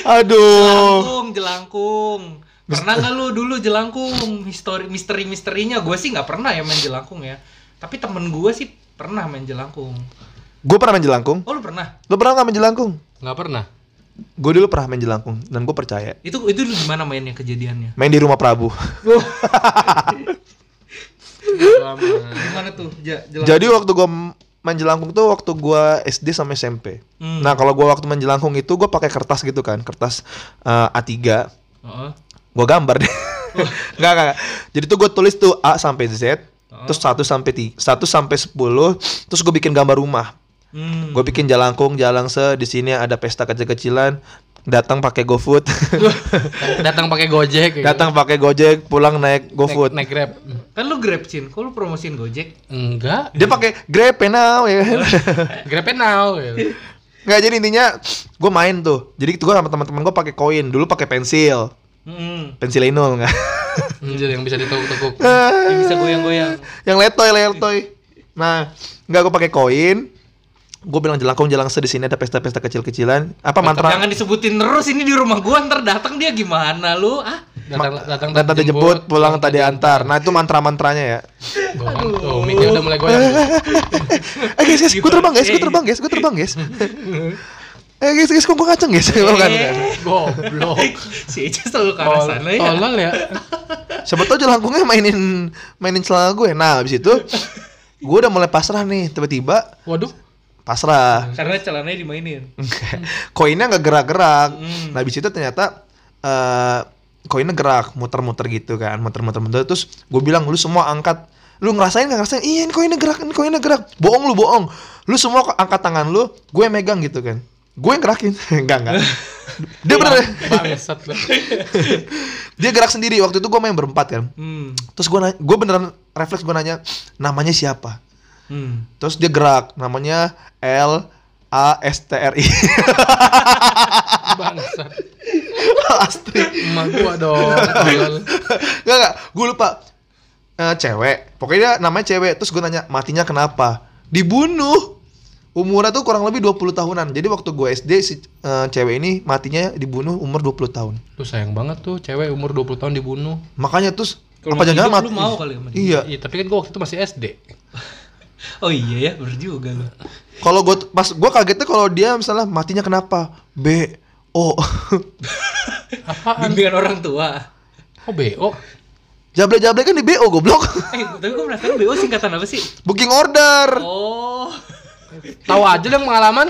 [SPEAKER 2] Aduh.
[SPEAKER 4] Jelangkung, jelangkung. Pernah nggak lu dulu jelangkung? Histori, misteri misterinya gue sih nggak pernah ya main jelangkung ya. Tapi temen gue sih pernah main jelangkung.
[SPEAKER 2] Gue pernah main jelangkung.
[SPEAKER 4] Oh lu pernah?
[SPEAKER 2] Lo pernah nggak main jelangkung?
[SPEAKER 1] Nggak pernah.
[SPEAKER 2] Gue dulu pernah main jelangkung dan gue percaya.
[SPEAKER 4] Itu itu lu gimana mainnya kejadiannya?
[SPEAKER 2] Main di rumah Prabu. *laughs*
[SPEAKER 4] Gimana tuh? Ja, jelangkung.
[SPEAKER 2] Jadi waktu gue main jelangkung tuh waktu gue SD sama SMP.
[SPEAKER 4] Hmm.
[SPEAKER 2] Nah kalau gue waktu main jelangkung itu gue pakai kertas gitu kan, kertas eh, A3.
[SPEAKER 4] Heeh.
[SPEAKER 2] Gue gambar deh. *laughs* Enggak, enggak, enggak. Jadi tuh gue tulis tuh A sampai Z, terus 1 sampai 3, 1 sampai 10, terus gue bikin gambar rumah.
[SPEAKER 4] Hmm.
[SPEAKER 2] Gue bikin jalangkung, jalangse, di sini ada pesta kecil-kecilan, datang pakai GoFood. *laughs*
[SPEAKER 1] Datang pakai Gojek. kayak
[SPEAKER 2] datang pakai Gojek, pulang naik
[SPEAKER 1] gitu.
[SPEAKER 2] GoFood.
[SPEAKER 1] Naik, naik Grab.
[SPEAKER 4] Kan lu Grab Cin, kok lu promosiin Gojek?
[SPEAKER 1] Enggak.
[SPEAKER 2] Dia pakai Grab now ya kan. *laughs*
[SPEAKER 1] Grab now. gitu.
[SPEAKER 2] Nggak jadi intinya gue main tuh. Jadi gue sama teman-teman gue pakai koin, dulu pakai pensil.
[SPEAKER 4] Hmm.
[SPEAKER 2] Pensil Inul nggak?
[SPEAKER 1] Anjir yang bisa ditekuk-tekuk. *laughs*
[SPEAKER 4] Yang bisa goyang-goyang.
[SPEAKER 2] yang letoy letoy nah nggak gue pakai koin gue bilang jelangkung jelangse di sini ada pesta-pesta kecil-kecilan apa mantra
[SPEAKER 4] Jangan disebutin terus ini di rumah gua ntar datang dia gimana lu? Ah,
[SPEAKER 1] Datang datang
[SPEAKER 2] datang tadi jemput, pulang tadi antar. Nah itu mantra-mantranya ya.
[SPEAKER 1] Goyang. Tuh, mic-nya udah mulai goyang. *laughs*
[SPEAKER 2] Eh guys, guys, gue terbang guys, gue terbang guys, gue terbang guys. *laughs* Eh guys, guys, kok gue ngaceng guys?
[SPEAKER 4] Eh.
[SPEAKER 2] bukan.
[SPEAKER 1] Goblok. *laughs*
[SPEAKER 4] si Eja selalu ke arah sana ya.
[SPEAKER 1] Tolol ya.
[SPEAKER 2] Siapa tau jelangkungnya mainin mainin celana gue. Nah, habis itu gue udah mulai pasrah nih, tiba-tiba
[SPEAKER 1] Waduh.
[SPEAKER 2] Pasrah.
[SPEAKER 4] Karena celananya dimainin. *laughs*
[SPEAKER 2] Koinnya nggak gerak-gerak.
[SPEAKER 4] Hmm.
[SPEAKER 2] Nah, habis itu ternyata eh koinnya gerak, muter-muter gitu kan, muter-muter muter terus gue bilang lu semua angkat lu ngerasain nggak ngerasain iya ini koinnya gerak ini koinnya gerak bohong lu bohong lu semua angkat tangan lu gue megang gitu kan gue yang gerakin *laughs* enggak enggak dia bener
[SPEAKER 1] Bangsat lu. *laughs*
[SPEAKER 2] dia gerak sendiri waktu itu gue main berempat kan
[SPEAKER 4] Hmm.
[SPEAKER 2] terus gue gue beneran refleks gue nanya namanya siapa
[SPEAKER 4] Hmm.
[SPEAKER 2] terus dia gerak namanya L A S T R I
[SPEAKER 1] Bangsat. *laughs*
[SPEAKER 2] Astri
[SPEAKER 1] Emak gua dong.
[SPEAKER 2] Enggak enggak, gue lupa. Eh, cewek, pokoknya dia namanya cewek. Terus gue nanya, matinya kenapa? Dibunuh. Umurnya tuh kurang lebih 20 tahunan. Jadi waktu gue SD si eh, cewek ini matinya dibunuh umur 20 tahun.
[SPEAKER 1] Lu sayang banget tuh cewek umur 20 tahun dibunuh.
[SPEAKER 2] Makanya terus
[SPEAKER 4] Kalau
[SPEAKER 2] apa jangan mati?
[SPEAKER 4] lu mau kali sama dia?
[SPEAKER 2] Iya.
[SPEAKER 1] Iya, tapi kan gua waktu itu masih SD.
[SPEAKER 4] Oh iya ya, bener juga lu.
[SPEAKER 2] Kalau gue pas gue kagetnya kalau dia misalnya matinya kenapa? B O
[SPEAKER 1] Apaan?
[SPEAKER 4] Bimbingan orang tua.
[SPEAKER 1] Oh, BO.
[SPEAKER 2] Jable-jable kan di BO goblok.
[SPEAKER 4] Eh, tapi gue penasaran BO singkatan apa sih?
[SPEAKER 2] Booking order.
[SPEAKER 4] Oh.
[SPEAKER 1] Tahu aja dong pengalaman.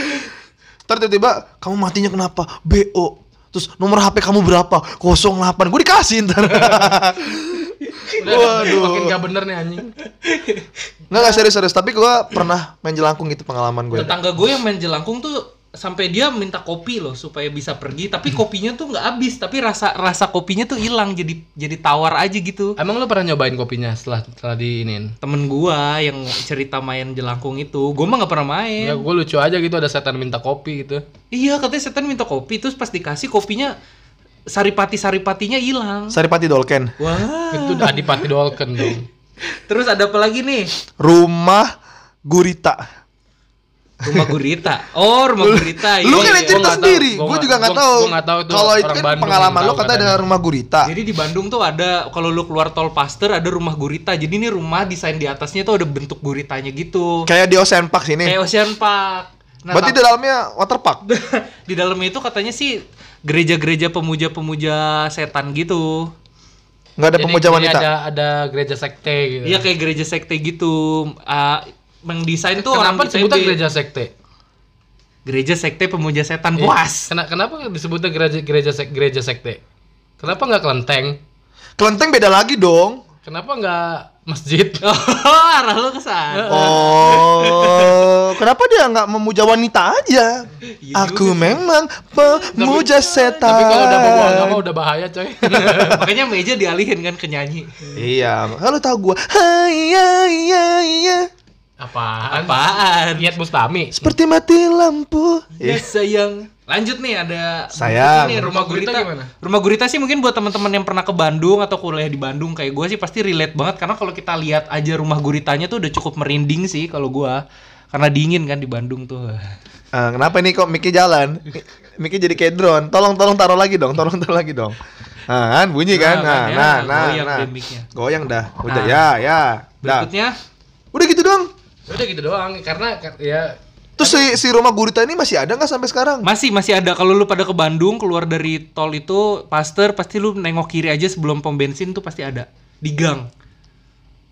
[SPEAKER 1] *laughs*
[SPEAKER 2] Ntar tiba-tiba kamu matinya kenapa? BO. Terus nomor HP kamu berapa? 08. Gue dikasih ntar. *laughs*
[SPEAKER 1] Udah,
[SPEAKER 2] Waduh.
[SPEAKER 1] makin gak bener nih anjing.
[SPEAKER 2] Nggak, nggak serius-serius. Tapi gue pernah main jelangkung gitu pengalaman gue.
[SPEAKER 4] Tetangga gue yang main jelangkung tuh sampai dia minta kopi loh supaya bisa pergi tapi kopinya tuh nggak habis tapi rasa rasa kopinya tuh hilang jadi jadi tawar aja gitu
[SPEAKER 1] Emang lu pernah nyobain kopinya setelah setelah diinin?
[SPEAKER 4] temen gua yang cerita main jelangkung itu gua mah nggak pernah main
[SPEAKER 1] Ya gue lucu aja gitu ada setan minta kopi gitu.
[SPEAKER 4] iya katanya setan minta kopi terus pas dikasih kopinya saripati saripatinya hilang
[SPEAKER 2] Saripati Dolken.
[SPEAKER 4] wah *laughs*
[SPEAKER 1] Itu Adipati Dolken dong.
[SPEAKER 4] terus ada apa lagi nih
[SPEAKER 2] Rumah Gurita.
[SPEAKER 4] rumah gurita oh rumah gurita
[SPEAKER 2] lu
[SPEAKER 4] iya,
[SPEAKER 2] kan
[SPEAKER 4] iya.
[SPEAKER 2] yang cerita sendiri.
[SPEAKER 1] Gua
[SPEAKER 2] Gue juga nggak tahu.
[SPEAKER 1] gua nggak tahu itu
[SPEAKER 2] Kalau itu kan
[SPEAKER 1] Bandung
[SPEAKER 2] pengalaman lu kata ada rumah Gurita.
[SPEAKER 4] Jadi di Bandung tuh ada kalau lu keluar tol Paster ada rumah gurita. Jadi ini rumah desain di atasnya tuh ada bentuk guritanya gitu.
[SPEAKER 2] Kayak di Ocean Park sini.
[SPEAKER 4] Kayak Ocean Park. Nah,
[SPEAKER 2] Berarti di dalamnya water park. *laughs*
[SPEAKER 4] di dalamnya itu katanya sih gereja-gereja pemuja-pemuja setan gitu.
[SPEAKER 2] Nggak ada
[SPEAKER 1] Jadi-
[SPEAKER 2] pemuja
[SPEAKER 1] jadi
[SPEAKER 2] wanita.
[SPEAKER 1] Ada ada gereja sekte gitu.
[SPEAKER 4] Iya kayak gereja sekte gitu. Ah, mendesain tuh orang
[SPEAKER 1] Kenapa disebutnya
[SPEAKER 4] ITB.
[SPEAKER 1] gereja sekte?
[SPEAKER 4] Gereja sekte pemuja setan
[SPEAKER 1] Iya.
[SPEAKER 4] puas.
[SPEAKER 1] Kena- kenapa disebutnya gereja gereja sek- gereja sekte? Kenapa nggak kelenteng?
[SPEAKER 2] Kelenteng beda lagi dong.
[SPEAKER 1] Kenapa nggak masjid? *laughs*
[SPEAKER 4] Oh, arah lu ke sana.
[SPEAKER 2] Oh, kenapa dia nggak memuja wanita aja?
[SPEAKER 4] Iya
[SPEAKER 2] Aku memang pemuja setan.
[SPEAKER 1] Tapi kalau udah bawa agama *laughs* udah bahaya coy.
[SPEAKER 4] Makanya meja dialihin kan ke nyanyi.
[SPEAKER 2] Iya, kalau tahu gua. Hai ya ya ya.
[SPEAKER 1] Apaan?
[SPEAKER 4] Apaan?
[SPEAKER 1] Niat Bustami.
[SPEAKER 2] Seperti mati lampu.
[SPEAKER 4] Ya sayang. Lanjut nih ada
[SPEAKER 2] Sayang.
[SPEAKER 4] ini rumah
[SPEAKER 1] gurita
[SPEAKER 4] gurita.
[SPEAKER 1] gimana?
[SPEAKER 4] Rumah gurita sih mungkin buat teman-teman yang pernah ke Bandung atau kuliah di Bandung kayak gue sih pasti relate banget karena kalau kita lihat aja rumah guritanya tuh udah cukup merinding sih kalau gua karena dingin kan di Bandung tuh.
[SPEAKER 2] Ah, kenapa nih kok Miki jalan? Miki jadi kayak drone. Tolong tolong taruh lagi dong, tolong taruh lagi dong. Nah, kan bunyi kan?
[SPEAKER 4] Nah,
[SPEAKER 2] Nah, nah, nah,
[SPEAKER 4] goyang
[SPEAKER 2] nah. Goyang dah. Udah
[SPEAKER 4] Nah.
[SPEAKER 2] ya, ya.
[SPEAKER 4] Berikutnya.
[SPEAKER 2] Udah gitu
[SPEAKER 1] doang karena ya
[SPEAKER 2] Terus si, si rumah gurita ini masih ada nggak sampai sekarang?
[SPEAKER 4] masih masih ada kalau lu pada ke Bandung keluar dari tol itu Paster pasti lu nengok kiri aja sebelum pom bensin tuh pasti ada di gang.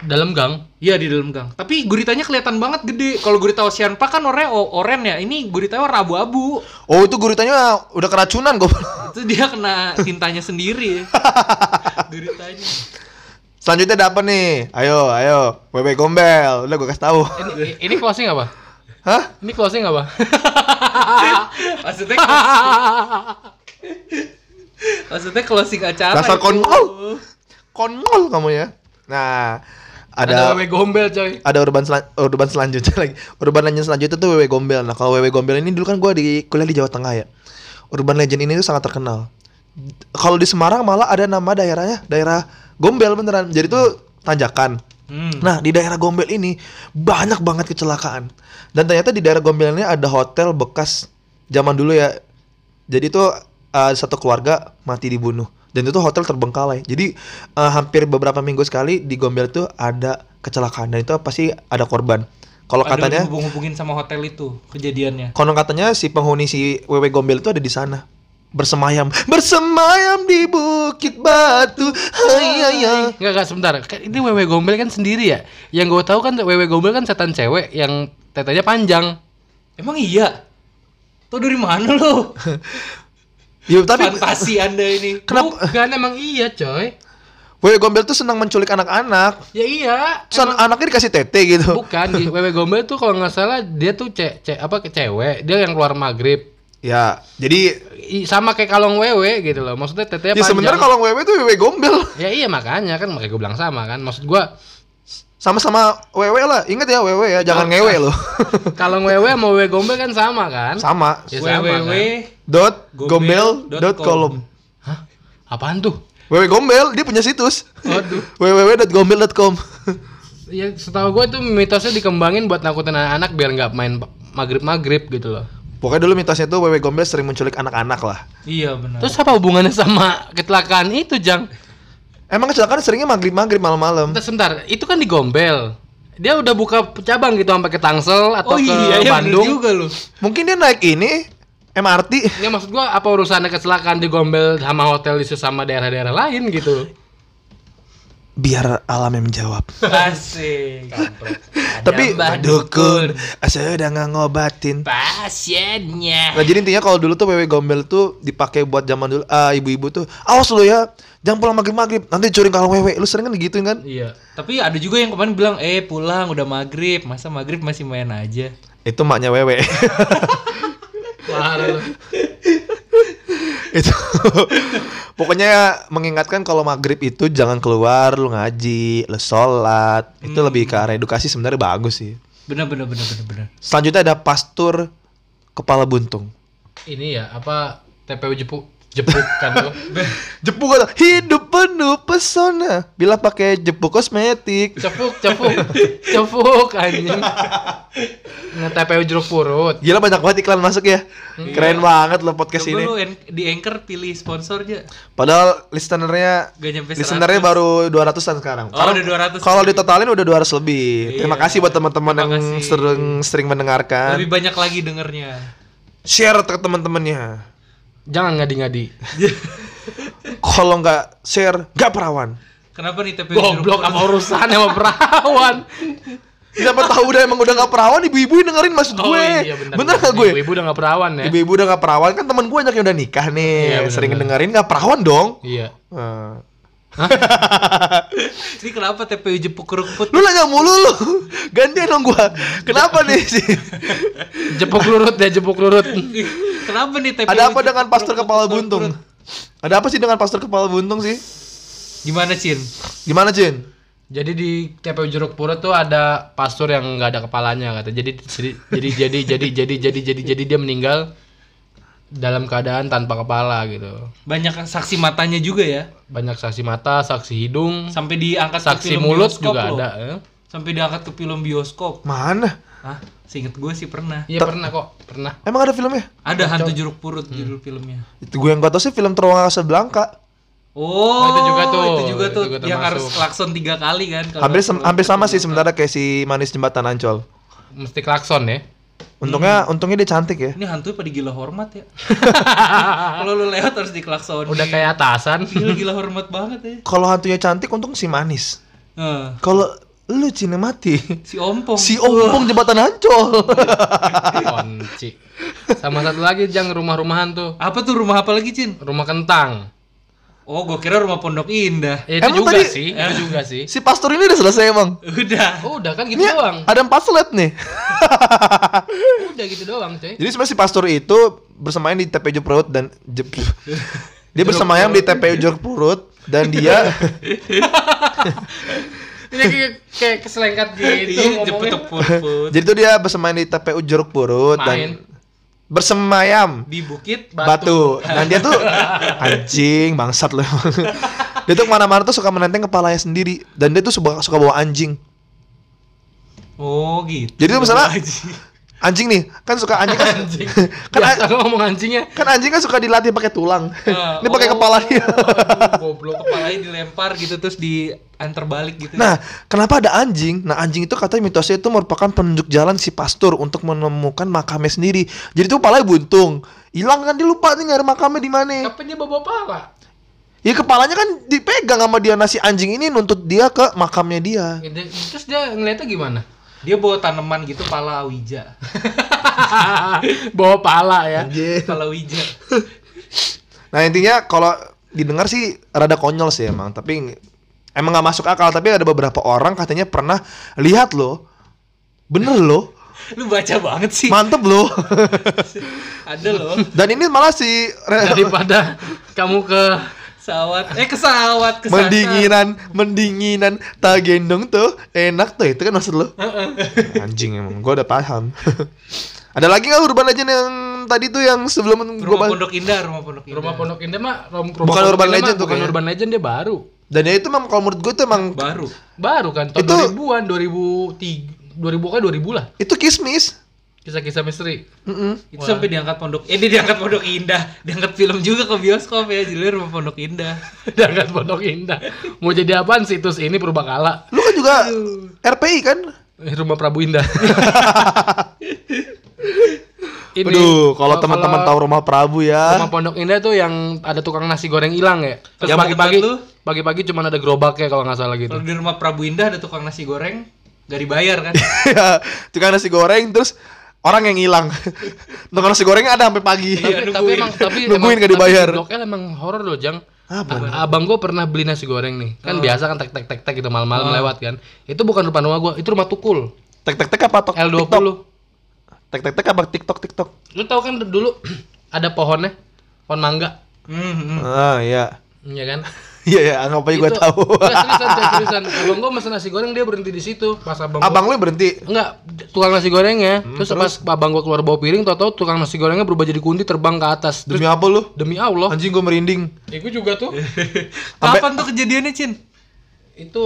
[SPEAKER 1] dalam gang.
[SPEAKER 4] Iya di dalam gang. Tapi guritanya kelihatan banget gede. Kalau gurita Ocean Park kan oranye oren ya. Ini guritanya warna abu-abu.
[SPEAKER 2] Oh, itu guritanya udah keracunan gue.
[SPEAKER 4] Itu dia kena tintanya sendiri. *laughs* guritanya.
[SPEAKER 2] Selanjutnya ada apa nih? Ayo, ayo. Wewe gombel. Udah gue kasih tahu.
[SPEAKER 1] Ini, ini closing apa?
[SPEAKER 2] Hah?
[SPEAKER 1] Ini closing apa? *laughs*
[SPEAKER 4] Maksudnya closing, maksudnya closing acara.
[SPEAKER 2] Dasar
[SPEAKER 4] itu.
[SPEAKER 2] konyol. Konyol kamu ya. Nah,
[SPEAKER 1] Ada
[SPEAKER 2] ada
[SPEAKER 1] wewe gombel coy.
[SPEAKER 2] ada urban selan- urban selanjutnya *laughs* lagi. Urban legend selanjutnya tuh Wewe Gombel. Nah, kalau Wewe Gombel ini dulu kan gua di kuliah di Jawa Tengah ya. Urban legend ini tuh sangat terkenal. Kalau di Semarang malah ada nama daerahnya, daerah Gombel beneran. Jadi tuh tanjakan.
[SPEAKER 4] Hmm.
[SPEAKER 2] Nah, di daerah Gombel ini banyak banget kecelakaan. Dan ternyata di daerah Gombel ini ada hotel bekas zaman dulu ya. Jadi tuh uh, satu keluarga mati dibunuh. dan itu hotel terbengkalai. Jadi eh, hampir beberapa minggu sekali di Gombel itu ada kecelakaan dan itu pasti ada korban. Kalau katanya
[SPEAKER 4] hubung-hubungin sama hotel itu kejadiannya.
[SPEAKER 2] konon katanya si penghuni si WW Gombel itu ada di sana bersemayam bersemayam di bukit batu hai hai hai.
[SPEAKER 1] Enggak, enggak sebentar. Kan Ini wewe gombel kan sendiri ya. Yang gue tahu kan wewe gombel kan setan cewek yang tetenya panjang.
[SPEAKER 4] Emang iya? Tuh dari mana lo? *laughs*
[SPEAKER 2] Ya, tapi
[SPEAKER 4] Fantasi anda ini.
[SPEAKER 2] Kenapa-
[SPEAKER 1] Bukan emang iya, coy.
[SPEAKER 2] WW Gombel tuh senang menculik anak-anak
[SPEAKER 1] Ya iya.
[SPEAKER 2] Terus an- anaknya dikasih tete gitu
[SPEAKER 1] Bukan di wewe gombel tuh kalau nggak salah dia tuh ce, ce apa ke cewek, dia yang keluar maghrib.
[SPEAKER 2] Ya jadi
[SPEAKER 1] sama kayak kalong wewe gitu loh. Maksudnya tetenya
[SPEAKER 2] Ya
[SPEAKER 1] panjang.
[SPEAKER 2] sebenarnya kalau WW tuh WW Gombel
[SPEAKER 1] Ya iya makanya kan makanya gue bilang sama kan. Maksud gua
[SPEAKER 2] Sama-sama WW lah Ingat ya WW ya Jangan ngewe loh *laughs*
[SPEAKER 1] kalong wewe sama wewe gombel kan sama kan?
[SPEAKER 2] Sama
[SPEAKER 1] Ya, sama,
[SPEAKER 4] www.
[SPEAKER 2] Dot
[SPEAKER 4] Gombel dot
[SPEAKER 2] column
[SPEAKER 1] Hah? Apaan tuh?
[SPEAKER 2] WW Gombel Dia punya situs
[SPEAKER 1] Waduh. *laughs*
[SPEAKER 2] www.gombel.com
[SPEAKER 1] Ya setahu gue tuh mitosnya dikembangin buat nakutin anak-anak biar nggak main maghrib-maghrib gitu loh.
[SPEAKER 2] Pokoknya dulu mitosnya tuh WW Gombel sering menculik anak-anak lah
[SPEAKER 4] Iya benar.
[SPEAKER 1] Terus apa hubungannya sama kecelakaan itu, Jang?
[SPEAKER 2] Emang kecelakaan seringnya maghrib-maghrib malam-malam
[SPEAKER 1] Bentar, sebentar, itu kan di Gombel. Dia udah buka cabang gitu sampai ke Tangsel atau
[SPEAKER 4] oh
[SPEAKER 1] ke
[SPEAKER 4] iya, iya
[SPEAKER 1] Bandung.
[SPEAKER 4] juga lo.
[SPEAKER 2] Mungkin dia naik ini MRT
[SPEAKER 1] Ya maksud gua apa urusannya kecelakaan di Gombel sama hotel di sama daerah-daerah lain gitu.
[SPEAKER 2] Biar alam yang menjawab
[SPEAKER 4] Asik. *laughs*
[SPEAKER 2] Tapi dukun Saya udah nggak ngobatin
[SPEAKER 1] Pasiennya.
[SPEAKER 2] Nah jadi intinya kalau dulu tuh WW Gombel tuh dipakai buat zaman dulu ah ibu-ibu tuh awas lu ya jangan pulang maghrib maghrib nanti curi kalung WW lu sering kan digituin kan
[SPEAKER 1] Iya.
[SPEAKER 4] Tapi ada juga yang kemarin bilang, eh pulang udah maghrib, masa maghrib masih main aja.
[SPEAKER 2] itu maknya WW *laughs*
[SPEAKER 1] Parah. *laughs* *laughs*
[SPEAKER 2] itu pokoknya mengingatkan kalau maghrib itu jangan keluar lu ngaji lu sholat. Itu lebih ke arah edukasi sebenarnya bagus sih.
[SPEAKER 4] Bener bener bener bener bener.
[SPEAKER 2] selanjutnya ada pastur kepala buntung.
[SPEAKER 1] Ini ya apa TPU jepuk jepuk kan tuh. *laughs*
[SPEAKER 2] jepuk kata hidup penuh pesona. Bila pakai jepuk kosmetik.
[SPEAKER 1] Cepuk, cepuk, cepuk anjing. *laughs* Nge TPU jeruk purut.
[SPEAKER 2] gila banyak banget iklan masuk ya keren banget lo podcast
[SPEAKER 4] Coba
[SPEAKER 2] ini
[SPEAKER 4] lu di Anchor pilih sponsor aja.
[SPEAKER 2] padahal listenernya
[SPEAKER 4] Gak nyampe 100.
[SPEAKER 2] listenernya baru 200-an sekarang
[SPEAKER 4] Oh,
[SPEAKER 2] Karena
[SPEAKER 4] udah 200.
[SPEAKER 2] kalau ditotalin udah 200 lebih terima
[SPEAKER 4] Iya.
[SPEAKER 2] kasih buat teman-teman
[SPEAKER 4] Terima
[SPEAKER 2] yang
[SPEAKER 4] kasih.
[SPEAKER 2] sering sering mendengarkan
[SPEAKER 4] Lebih banyak lagi dengernya.
[SPEAKER 2] share ke teman-temannya
[SPEAKER 1] Jangan ngadi-ngadi. *laughs*
[SPEAKER 2] kalau nggak share nggak perawan
[SPEAKER 4] Kenapa nih TPU jeruk
[SPEAKER 1] Goblok apa urusannya sama perawan? *laughs*
[SPEAKER 2] siapa tahu udah emang udah nggak perawan ibu-ibu dengerin maksud gue
[SPEAKER 1] iya, bener,
[SPEAKER 2] bener nggak gue
[SPEAKER 1] Ibu udah gak perawan ya?
[SPEAKER 2] ibu-ibu udah nggak perawan kan teman gue banyak yang udah nikah nih
[SPEAKER 1] Iya, bener,
[SPEAKER 2] sering
[SPEAKER 1] bener.
[SPEAKER 2] dengerin nggak perawan dong
[SPEAKER 1] Iya.
[SPEAKER 2] Nah.
[SPEAKER 4] Ini kenapa TPU jepuk keruput?
[SPEAKER 2] lu nanya mulu lu gantian dong gua kenapa nih sih
[SPEAKER 1] Jepuk lurut ya, jepuk lurut.
[SPEAKER 4] kenapa nih TPU
[SPEAKER 2] ada apa
[SPEAKER 4] jepuk
[SPEAKER 2] dengan pastor kepala buntung ada apa sih dengan pastor kepala buntung sih
[SPEAKER 4] Gimana Cin?
[SPEAKER 2] gimana Jin
[SPEAKER 1] Jadi di TPU Jeruk Purut tuh ada pastor yang nggak ada kepalanya kata. Jadi jadi jadi jadi jadi jadi jadi jadi jadi dia meninggal dalam keadaan tanpa kepala gitu.
[SPEAKER 4] Banyak saksi matanya juga ya.
[SPEAKER 1] Banyak saksi mata, saksi hidung,
[SPEAKER 4] Sampai diangkat ke
[SPEAKER 1] saksi
[SPEAKER 4] film
[SPEAKER 1] mulut
[SPEAKER 4] bioskop
[SPEAKER 1] juga
[SPEAKER 4] loh.
[SPEAKER 1] ada. eh.
[SPEAKER 4] Sampai diangkat ke film bioskop.
[SPEAKER 2] mana
[SPEAKER 4] Hah? Seinget gue sih pernah.
[SPEAKER 1] Iya pernah kok, pernah.
[SPEAKER 2] emang ada filmnya
[SPEAKER 4] Ada hantu jeruk purut judul
[SPEAKER 1] Hmm.
[SPEAKER 4] filmnya.
[SPEAKER 2] itu gue yang gak tau sih film Terowongan Casablanca
[SPEAKER 4] Oh,
[SPEAKER 1] itu juga tuh.
[SPEAKER 4] Itu juga
[SPEAKER 1] Itu
[SPEAKER 4] tuh
[SPEAKER 1] juga
[SPEAKER 4] yang harus klakson tiga kali kan. kalau
[SPEAKER 2] hampir sem-
[SPEAKER 4] kalau
[SPEAKER 2] hampir sama sih sebenarnya kayak si manis jembatan Ancol
[SPEAKER 1] Mesti klakson ya.
[SPEAKER 2] untungnya untungnya dia cantik ya
[SPEAKER 4] Ini hantu pada gila hormat ya. *laughs* kalau lu lewat harus diklakson.
[SPEAKER 1] Udah kayak atasan. *laughs*
[SPEAKER 4] gila gila hormat banget ya.
[SPEAKER 2] kalau hantunya cantik untung si manis
[SPEAKER 4] Nah,
[SPEAKER 2] kalau lu cina mati
[SPEAKER 4] si ompong.
[SPEAKER 2] si ompong jembatan Ancol.
[SPEAKER 1] Sama satu lagi jang rumah-rumahan tuh.
[SPEAKER 4] Apa tuh rumah apa lagi, Cin?
[SPEAKER 1] Rumah kentang.
[SPEAKER 4] Oh, gua kira rumah Pondok Indah.
[SPEAKER 1] Ya, itu
[SPEAKER 2] Emang
[SPEAKER 1] juga
[SPEAKER 2] tadi-
[SPEAKER 1] sih, itu juga sih. *laughs*
[SPEAKER 2] si pastor ini udah selesai emang
[SPEAKER 4] Udah.
[SPEAKER 1] Oh, udah kan gitu
[SPEAKER 2] ini
[SPEAKER 1] doang.
[SPEAKER 2] ada empat slide nih *laughs*
[SPEAKER 1] Udah gitu doang, coy.
[SPEAKER 2] Jadi sebenarnya si pastor itu bersemayam di TPU Jeruk Purut dan Jep- *laughs* dia bersemayam di TPU Jeruk Purut dan dia
[SPEAKER 1] Ini kayak, keselengkat gitu
[SPEAKER 4] Iya,
[SPEAKER 1] ngomongnya.
[SPEAKER 2] jadi itu dia bersemayam di TPU Jeruk Purut
[SPEAKER 1] Main.
[SPEAKER 2] dan bersemayam
[SPEAKER 4] di bukit
[SPEAKER 2] batu. Dan dia tuh anjing bangsat loh. *laughs* dia tuh ke mana-mana tuh suka menenteng kepalanya sendiri dan dia tuh suka, suka bawa anjing.
[SPEAKER 4] Oh, gitu.
[SPEAKER 2] Jadi tuh misalnya-. Anjing nih kan suka anjing kan
[SPEAKER 1] Anjing. *laughs*
[SPEAKER 2] kan,
[SPEAKER 1] Biasa lo ngomong anjingnya.
[SPEAKER 2] kan anjing kan suka dilatih pakai tulang
[SPEAKER 4] Ah, *laughs*
[SPEAKER 2] ini pakai
[SPEAKER 4] oh,
[SPEAKER 2] kepala dia
[SPEAKER 4] Goblok kepalanya dilempar gitu terus diantar balik gitu.
[SPEAKER 2] Nah, kenapa ada anjing? Nah, anjing itu katanya mitosnya itu merupakan penunjuk jalan si pastor untuk menemukan makamnya sendiri. Jadi itu kepalanya buntung. Hilang kan dia lupa nih nyari makamnya di mana.
[SPEAKER 1] Kapannya bawa pala?
[SPEAKER 2] Ya kepalanya kan dipegang sama dia nasi anjing ini nuntut dia ke makamnya dia.
[SPEAKER 1] Terus dia ngeliatnya gimana?
[SPEAKER 4] Dia bawa tanaman gitu pala wija. *laughs*
[SPEAKER 1] bawa pala ya.
[SPEAKER 4] pala wija.
[SPEAKER 2] Nah, intinya kalau didengar sih rada konyol sih emang, tapi emang nggak masuk akal, tapi ada beberapa orang katanya pernah lihat loh. Bener loh.
[SPEAKER 4] Lu baca banget sih.
[SPEAKER 2] Mantep loh. *laughs*
[SPEAKER 4] Ada loh.
[SPEAKER 2] Dan ini malah si
[SPEAKER 1] Daripada kamu ke
[SPEAKER 4] Sawat. Eh kesawat kesasar.
[SPEAKER 2] mendinginan mendinginan tak gendong tuh enak tuh itu kan maksud lo anjing emang gua udah paham *laughs* ada lagi nggak urban legend yang tadi tuh yang sebelum gua
[SPEAKER 4] Rumah
[SPEAKER 2] bahas?
[SPEAKER 4] Pondok Indah, rumah Pondok Indah.
[SPEAKER 1] rumah Pondok Indah mah rum- rumah
[SPEAKER 2] Bukan
[SPEAKER 1] Pondok
[SPEAKER 2] urban
[SPEAKER 1] Indah
[SPEAKER 2] legend
[SPEAKER 1] mah
[SPEAKER 2] tuh
[SPEAKER 1] bukan
[SPEAKER 2] kayaknya.
[SPEAKER 1] urban legend dia baru.
[SPEAKER 2] dan ya itu memang kalau menurut gue itu emang
[SPEAKER 4] baru.
[SPEAKER 1] Baru kan tahun
[SPEAKER 2] Itu-
[SPEAKER 1] 2000-an 2003 2000 kan 2000 lah.
[SPEAKER 2] itu kismis
[SPEAKER 1] Kisah-kisah misteri.
[SPEAKER 2] Mm-mm.
[SPEAKER 4] Itu sampai diangkat Pondok. Eh dia diangkat Pondok Indah, diangkat film juga ke bioskop ya, jadi rumah Pondok Indah. *laughs*
[SPEAKER 1] Jangan Pondok Indah. Mau jadi apaan situs ini Purbakala?
[SPEAKER 2] lu kan juga RPI kan
[SPEAKER 1] Eh, Rumah Prabu Indah. *laughs* Ini,
[SPEAKER 2] Aduh, kalau teman-teman tahu rumah Prabu ya.
[SPEAKER 1] Rumah Pondok Indah tuh yang ada tukang nasi goreng hilang ya. Terus
[SPEAKER 4] Yang
[SPEAKER 1] pagi-pagi pagi-pagi cuma ada gerobaknya kalau nggak salah gitu.
[SPEAKER 4] Kalau di rumah Prabu Indah ada tukang nasi goreng, gak dibayar kan? *laughs*
[SPEAKER 2] Ya, tukang nasi goreng terus orang yang hilang. *laughs* tukang nasi gorengnya ada sampai pagi.
[SPEAKER 1] tapi, tapi emang tapi *laughs*
[SPEAKER 2] Nungguin gak dibayar.
[SPEAKER 1] Tapi emang horor loh, Jang.
[SPEAKER 2] Apa?
[SPEAKER 1] A- Abang gue pernah beli nasi goreng nih. Kan biasa kan tek tek tek tek gitu malam-malam lewat kan. Itu bukan depan rumah gue, itu rumah tukul.
[SPEAKER 2] Tek tek tek apa tok?
[SPEAKER 1] L20.
[SPEAKER 2] TikTok? Tek tek tek apa TikTok TikTok?
[SPEAKER 1] Lu tahu kan dulu *clears throat* ada pohonnya, pohon mangga.
[SPEAKER 4] Hmm, hmm.
[SPEAKER 2] Ah iya.
[SPEAKER 1] Iya kan? *laughs*
[SPEAKER 2] Iya ya, anggap aja gue tahu.
[SPEAKER 1] Enggak, seriusan, seriusan. Abang gue mesen nasi goreng dia berhenti di situ. Pas abang, gua-
[SPEAKER 2] Abang lu berhenti.
[SPEAKER 1] Enggak, tukang nasi gorengnya.
[SPEAKER 2] Hmm,
[SPEAKER 1] terus, pas abang gua keluar bawa piring, tau tau tukang nasi gorengnya berubah jadi kunti terbang ke atas. Terus
[SPEAKER 2] Demi apa lu?
[SPEAKER 1] demi Allah.
[SPEAKER 2] Anjing gue merinding.
[SPEAKER 1] Ya, gua juga tuh. *laughs*
[SPEAKER 4] Kapan tuh kejadiannya, Cin?
[SPEAKER 1] itu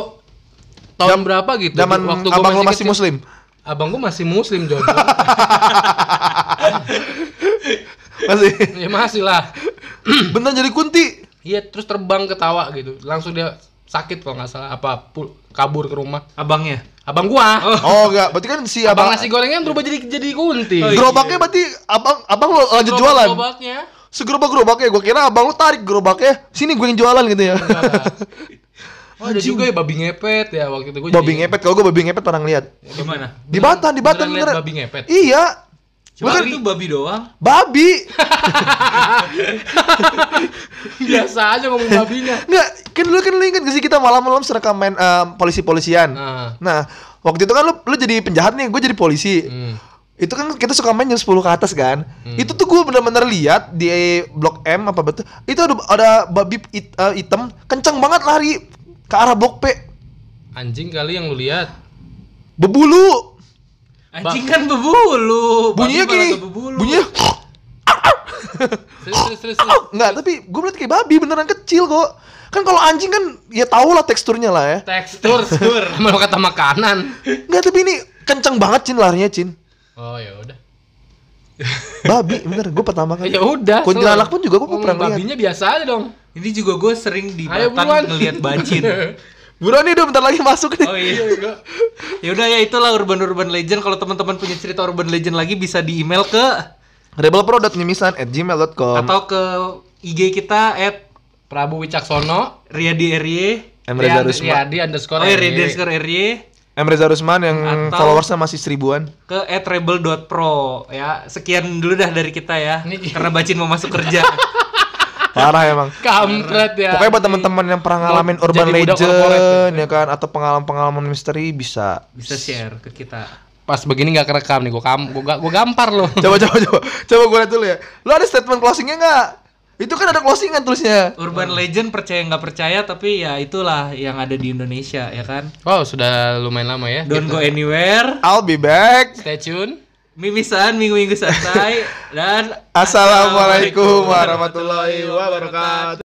[SPEAKER 1] tahun berapa gitu?
[SPEAKER 2] Zaman
[SPEAKER 1] Waktu gua
[SPEAKER 2] abang lu masih
[SPEAKER 1] kecil.
[SPEAKER 2] muslim.
[SPEAKER 1] Abang gua masih muslim, Jojo. *laughs* *laughs*
[SPEAKER 2] Masih.
[SPEAKER 1] ya masih lah.
[SPEAKER 2] Bener jadi kunti.
[SPEAKER 1] Iya, terus terbang ketawa gitu. Langsung dia sakit kalau nggak salah apa pul- kabur ke rumah.
[SPEAKER 4] Abangnya.
[SPEAKER 1] Abang gua.
[SPEAKER 2] Oh enggak, berarti kan si
[SPEAKER 1] abang
[SPEAKER 2] abang,
[SPEAKER 1] nasi gorengnya berubah jadi jadi kunti.
[SPEAKER 4] Oh, iya.
[SPEAKER 2] gerobaknya berarti abang abang lu lanjut
[SPEAKER 1] Gerobak-
[SPEAKER 2] jualan.
[SPEAKER 1] gerobaknya.
[SPEAKER 2] Segerobak gerobaknya, gue kira abang lu tarik gerobaknya. Sini gue yang jualan gitu ya. *laughs*
[SPEAKER 1] Oh, ada juga ya babi ngepet ya waktu itu gua
[SPEAKER 2] babi ngepet, kalau gue babi ngepet pernah lihat.
[SPEAKER 4] Gimana?
[SPEAKER 2] Di Batam, di
[SPEAKER 1] Beneran liat
[SPEAKER 2] beneran.
[SPEAKER 1] babi ngepet.
[SPEAKER 2] Iya,
[SPEAKER 4] Cuma itu babi doang.
[SPEAKER 2] babi. *laughs*
[SPEAKER 1] Biasa aja ngomong babinya.
[SPEAKER 2] Enggak, kan lu kan lu ingat gak sih kita malam-malam seraka main eh, polisi-polisian.
[SPEAKER 1] Nah.
[SPEAKER 2] Nah, waktu itu kan lu lu jadi penjahat nih, gue jadi polisi.
[SPEAKER 1] Hmm.
[SPEAKER 2] Itu kan kita suka main jam 10 ke atas kan. Itu tuh gue bener-bener lihat di Blok M apa betul. Itu ada ada babi it- eh, hitam kenceng banget lari ke arah Blok P.
[SPEAKER 1] Anjing kali yang lu lihat.
[SPEAKER 2] Bebulu.
[SPEAKER 4] Anjing kan bebulu.
[SPEAKER 2] Bunyinya gini. Bunyinya
[SPEAKER 1] Serius, serius, serius. serius.
[SPEAKER 2] enggak, *coughs* tapi gue melihat kayak babi beneran kecil kok. Kan kalau anjing kan ya tau lah teksturnya lah ya.
[SPEAKER 1] Tekstur. *laughs* Sama lu kata makanan.
[SPEAKER 2] Enggak, tapi ini kenceng banget Cin larinya Cin.
[SPEAKER 1] Oh ya udah.
[SPEAKER 2] Babi, bener. Gue pertama kali.
[SPEAKER 1] Ya udah.
[SPEAKER 2] Kuntilanak pun juga gua
[SPEAKER 1] Ngomong
[SPEAKER 2] pernah lihat.
[SPEAKER 1] Babinya biasa aja dong.
[SPEAKER 4] Ini juga gue sering di Batam ngelihat bacin. *laughs*
[SPEAKER 2] Buruan nih udah bentar lagi masuk nih.
[SPEAKER 4] Oh iya. ya udah ya itulah urban urban legend. Kalau teman-teman punya cerita urban legend lagi bisa di email ke
[SPEAKER 2] Rebelpro.nyimisan at gmail.com
[SPEAKER 4] atau ke IG kita at
[SPEAKER 1] Prabu Wicaksono.
[SPEAKER 4] Riyadi RY
[SPEAKER 2] M. Reza
[SPEAKER 1] Riyadi-
[SPEAKER 2] Rusman
[SPEAKER 1] Riyadi underscore.
[SPEAKER 4] Oh ya
[SPEAKER 1] RY.
[SPEAKER 4] Riyadi underscore RY
[SPEAKER 2] M. Reza Rusman yang
[SPEAKER 4] Atau-
[SPEAKER 2] followersnya masih seribuan
[SPEAKER 4] ke at rebel.pro ya sekian dulu dah dari kita ya
[SPEAKER 1] Ini-
[SPEAKER 4] karena bacin mau masuk kerja *laughs*
[SPEAKER 2] Parah emang
[SPEAKER 1] Kampret ya.
[SPEAKER 2] Pokoknya buat teman-teman yang pernah ngalamin urban
[SPEAKER 1] jadi budak
[SPEAKER 2] legend
[SPEAKER 1] korporat
[SPEAKER 2] ya kan atau pengalaman-pengalaman misteri bisa.
[SPEAKER 4] bisa share ke kita
[SPEAKER 1] Pas begini nggak kerekam nih, gua kam, gua, gua gampar loh.
[SPEAKER 2] Coba coba coba. Coba gue lihat dulu ya. Lu ada statement closingnya nggak? Itu kan ada closingan tulisnya.
[SPEAKER 4] urban legend percaya nggak percaya tapi ya itulah yang ada di Indonesia ya kan
[SPEAKER 1] Wow, sudah lumayan lama ya.
[SPEAKER 4] don't go anywhere
[SPEAKER 2] I'll be back.
[SPEAKER 1] Stay tune.
[SPEAKER 4] Mimisan minggu-minggu santai dan
[SPEAKER 2] Assalamualaikum warahmatullahi wabarakatuh.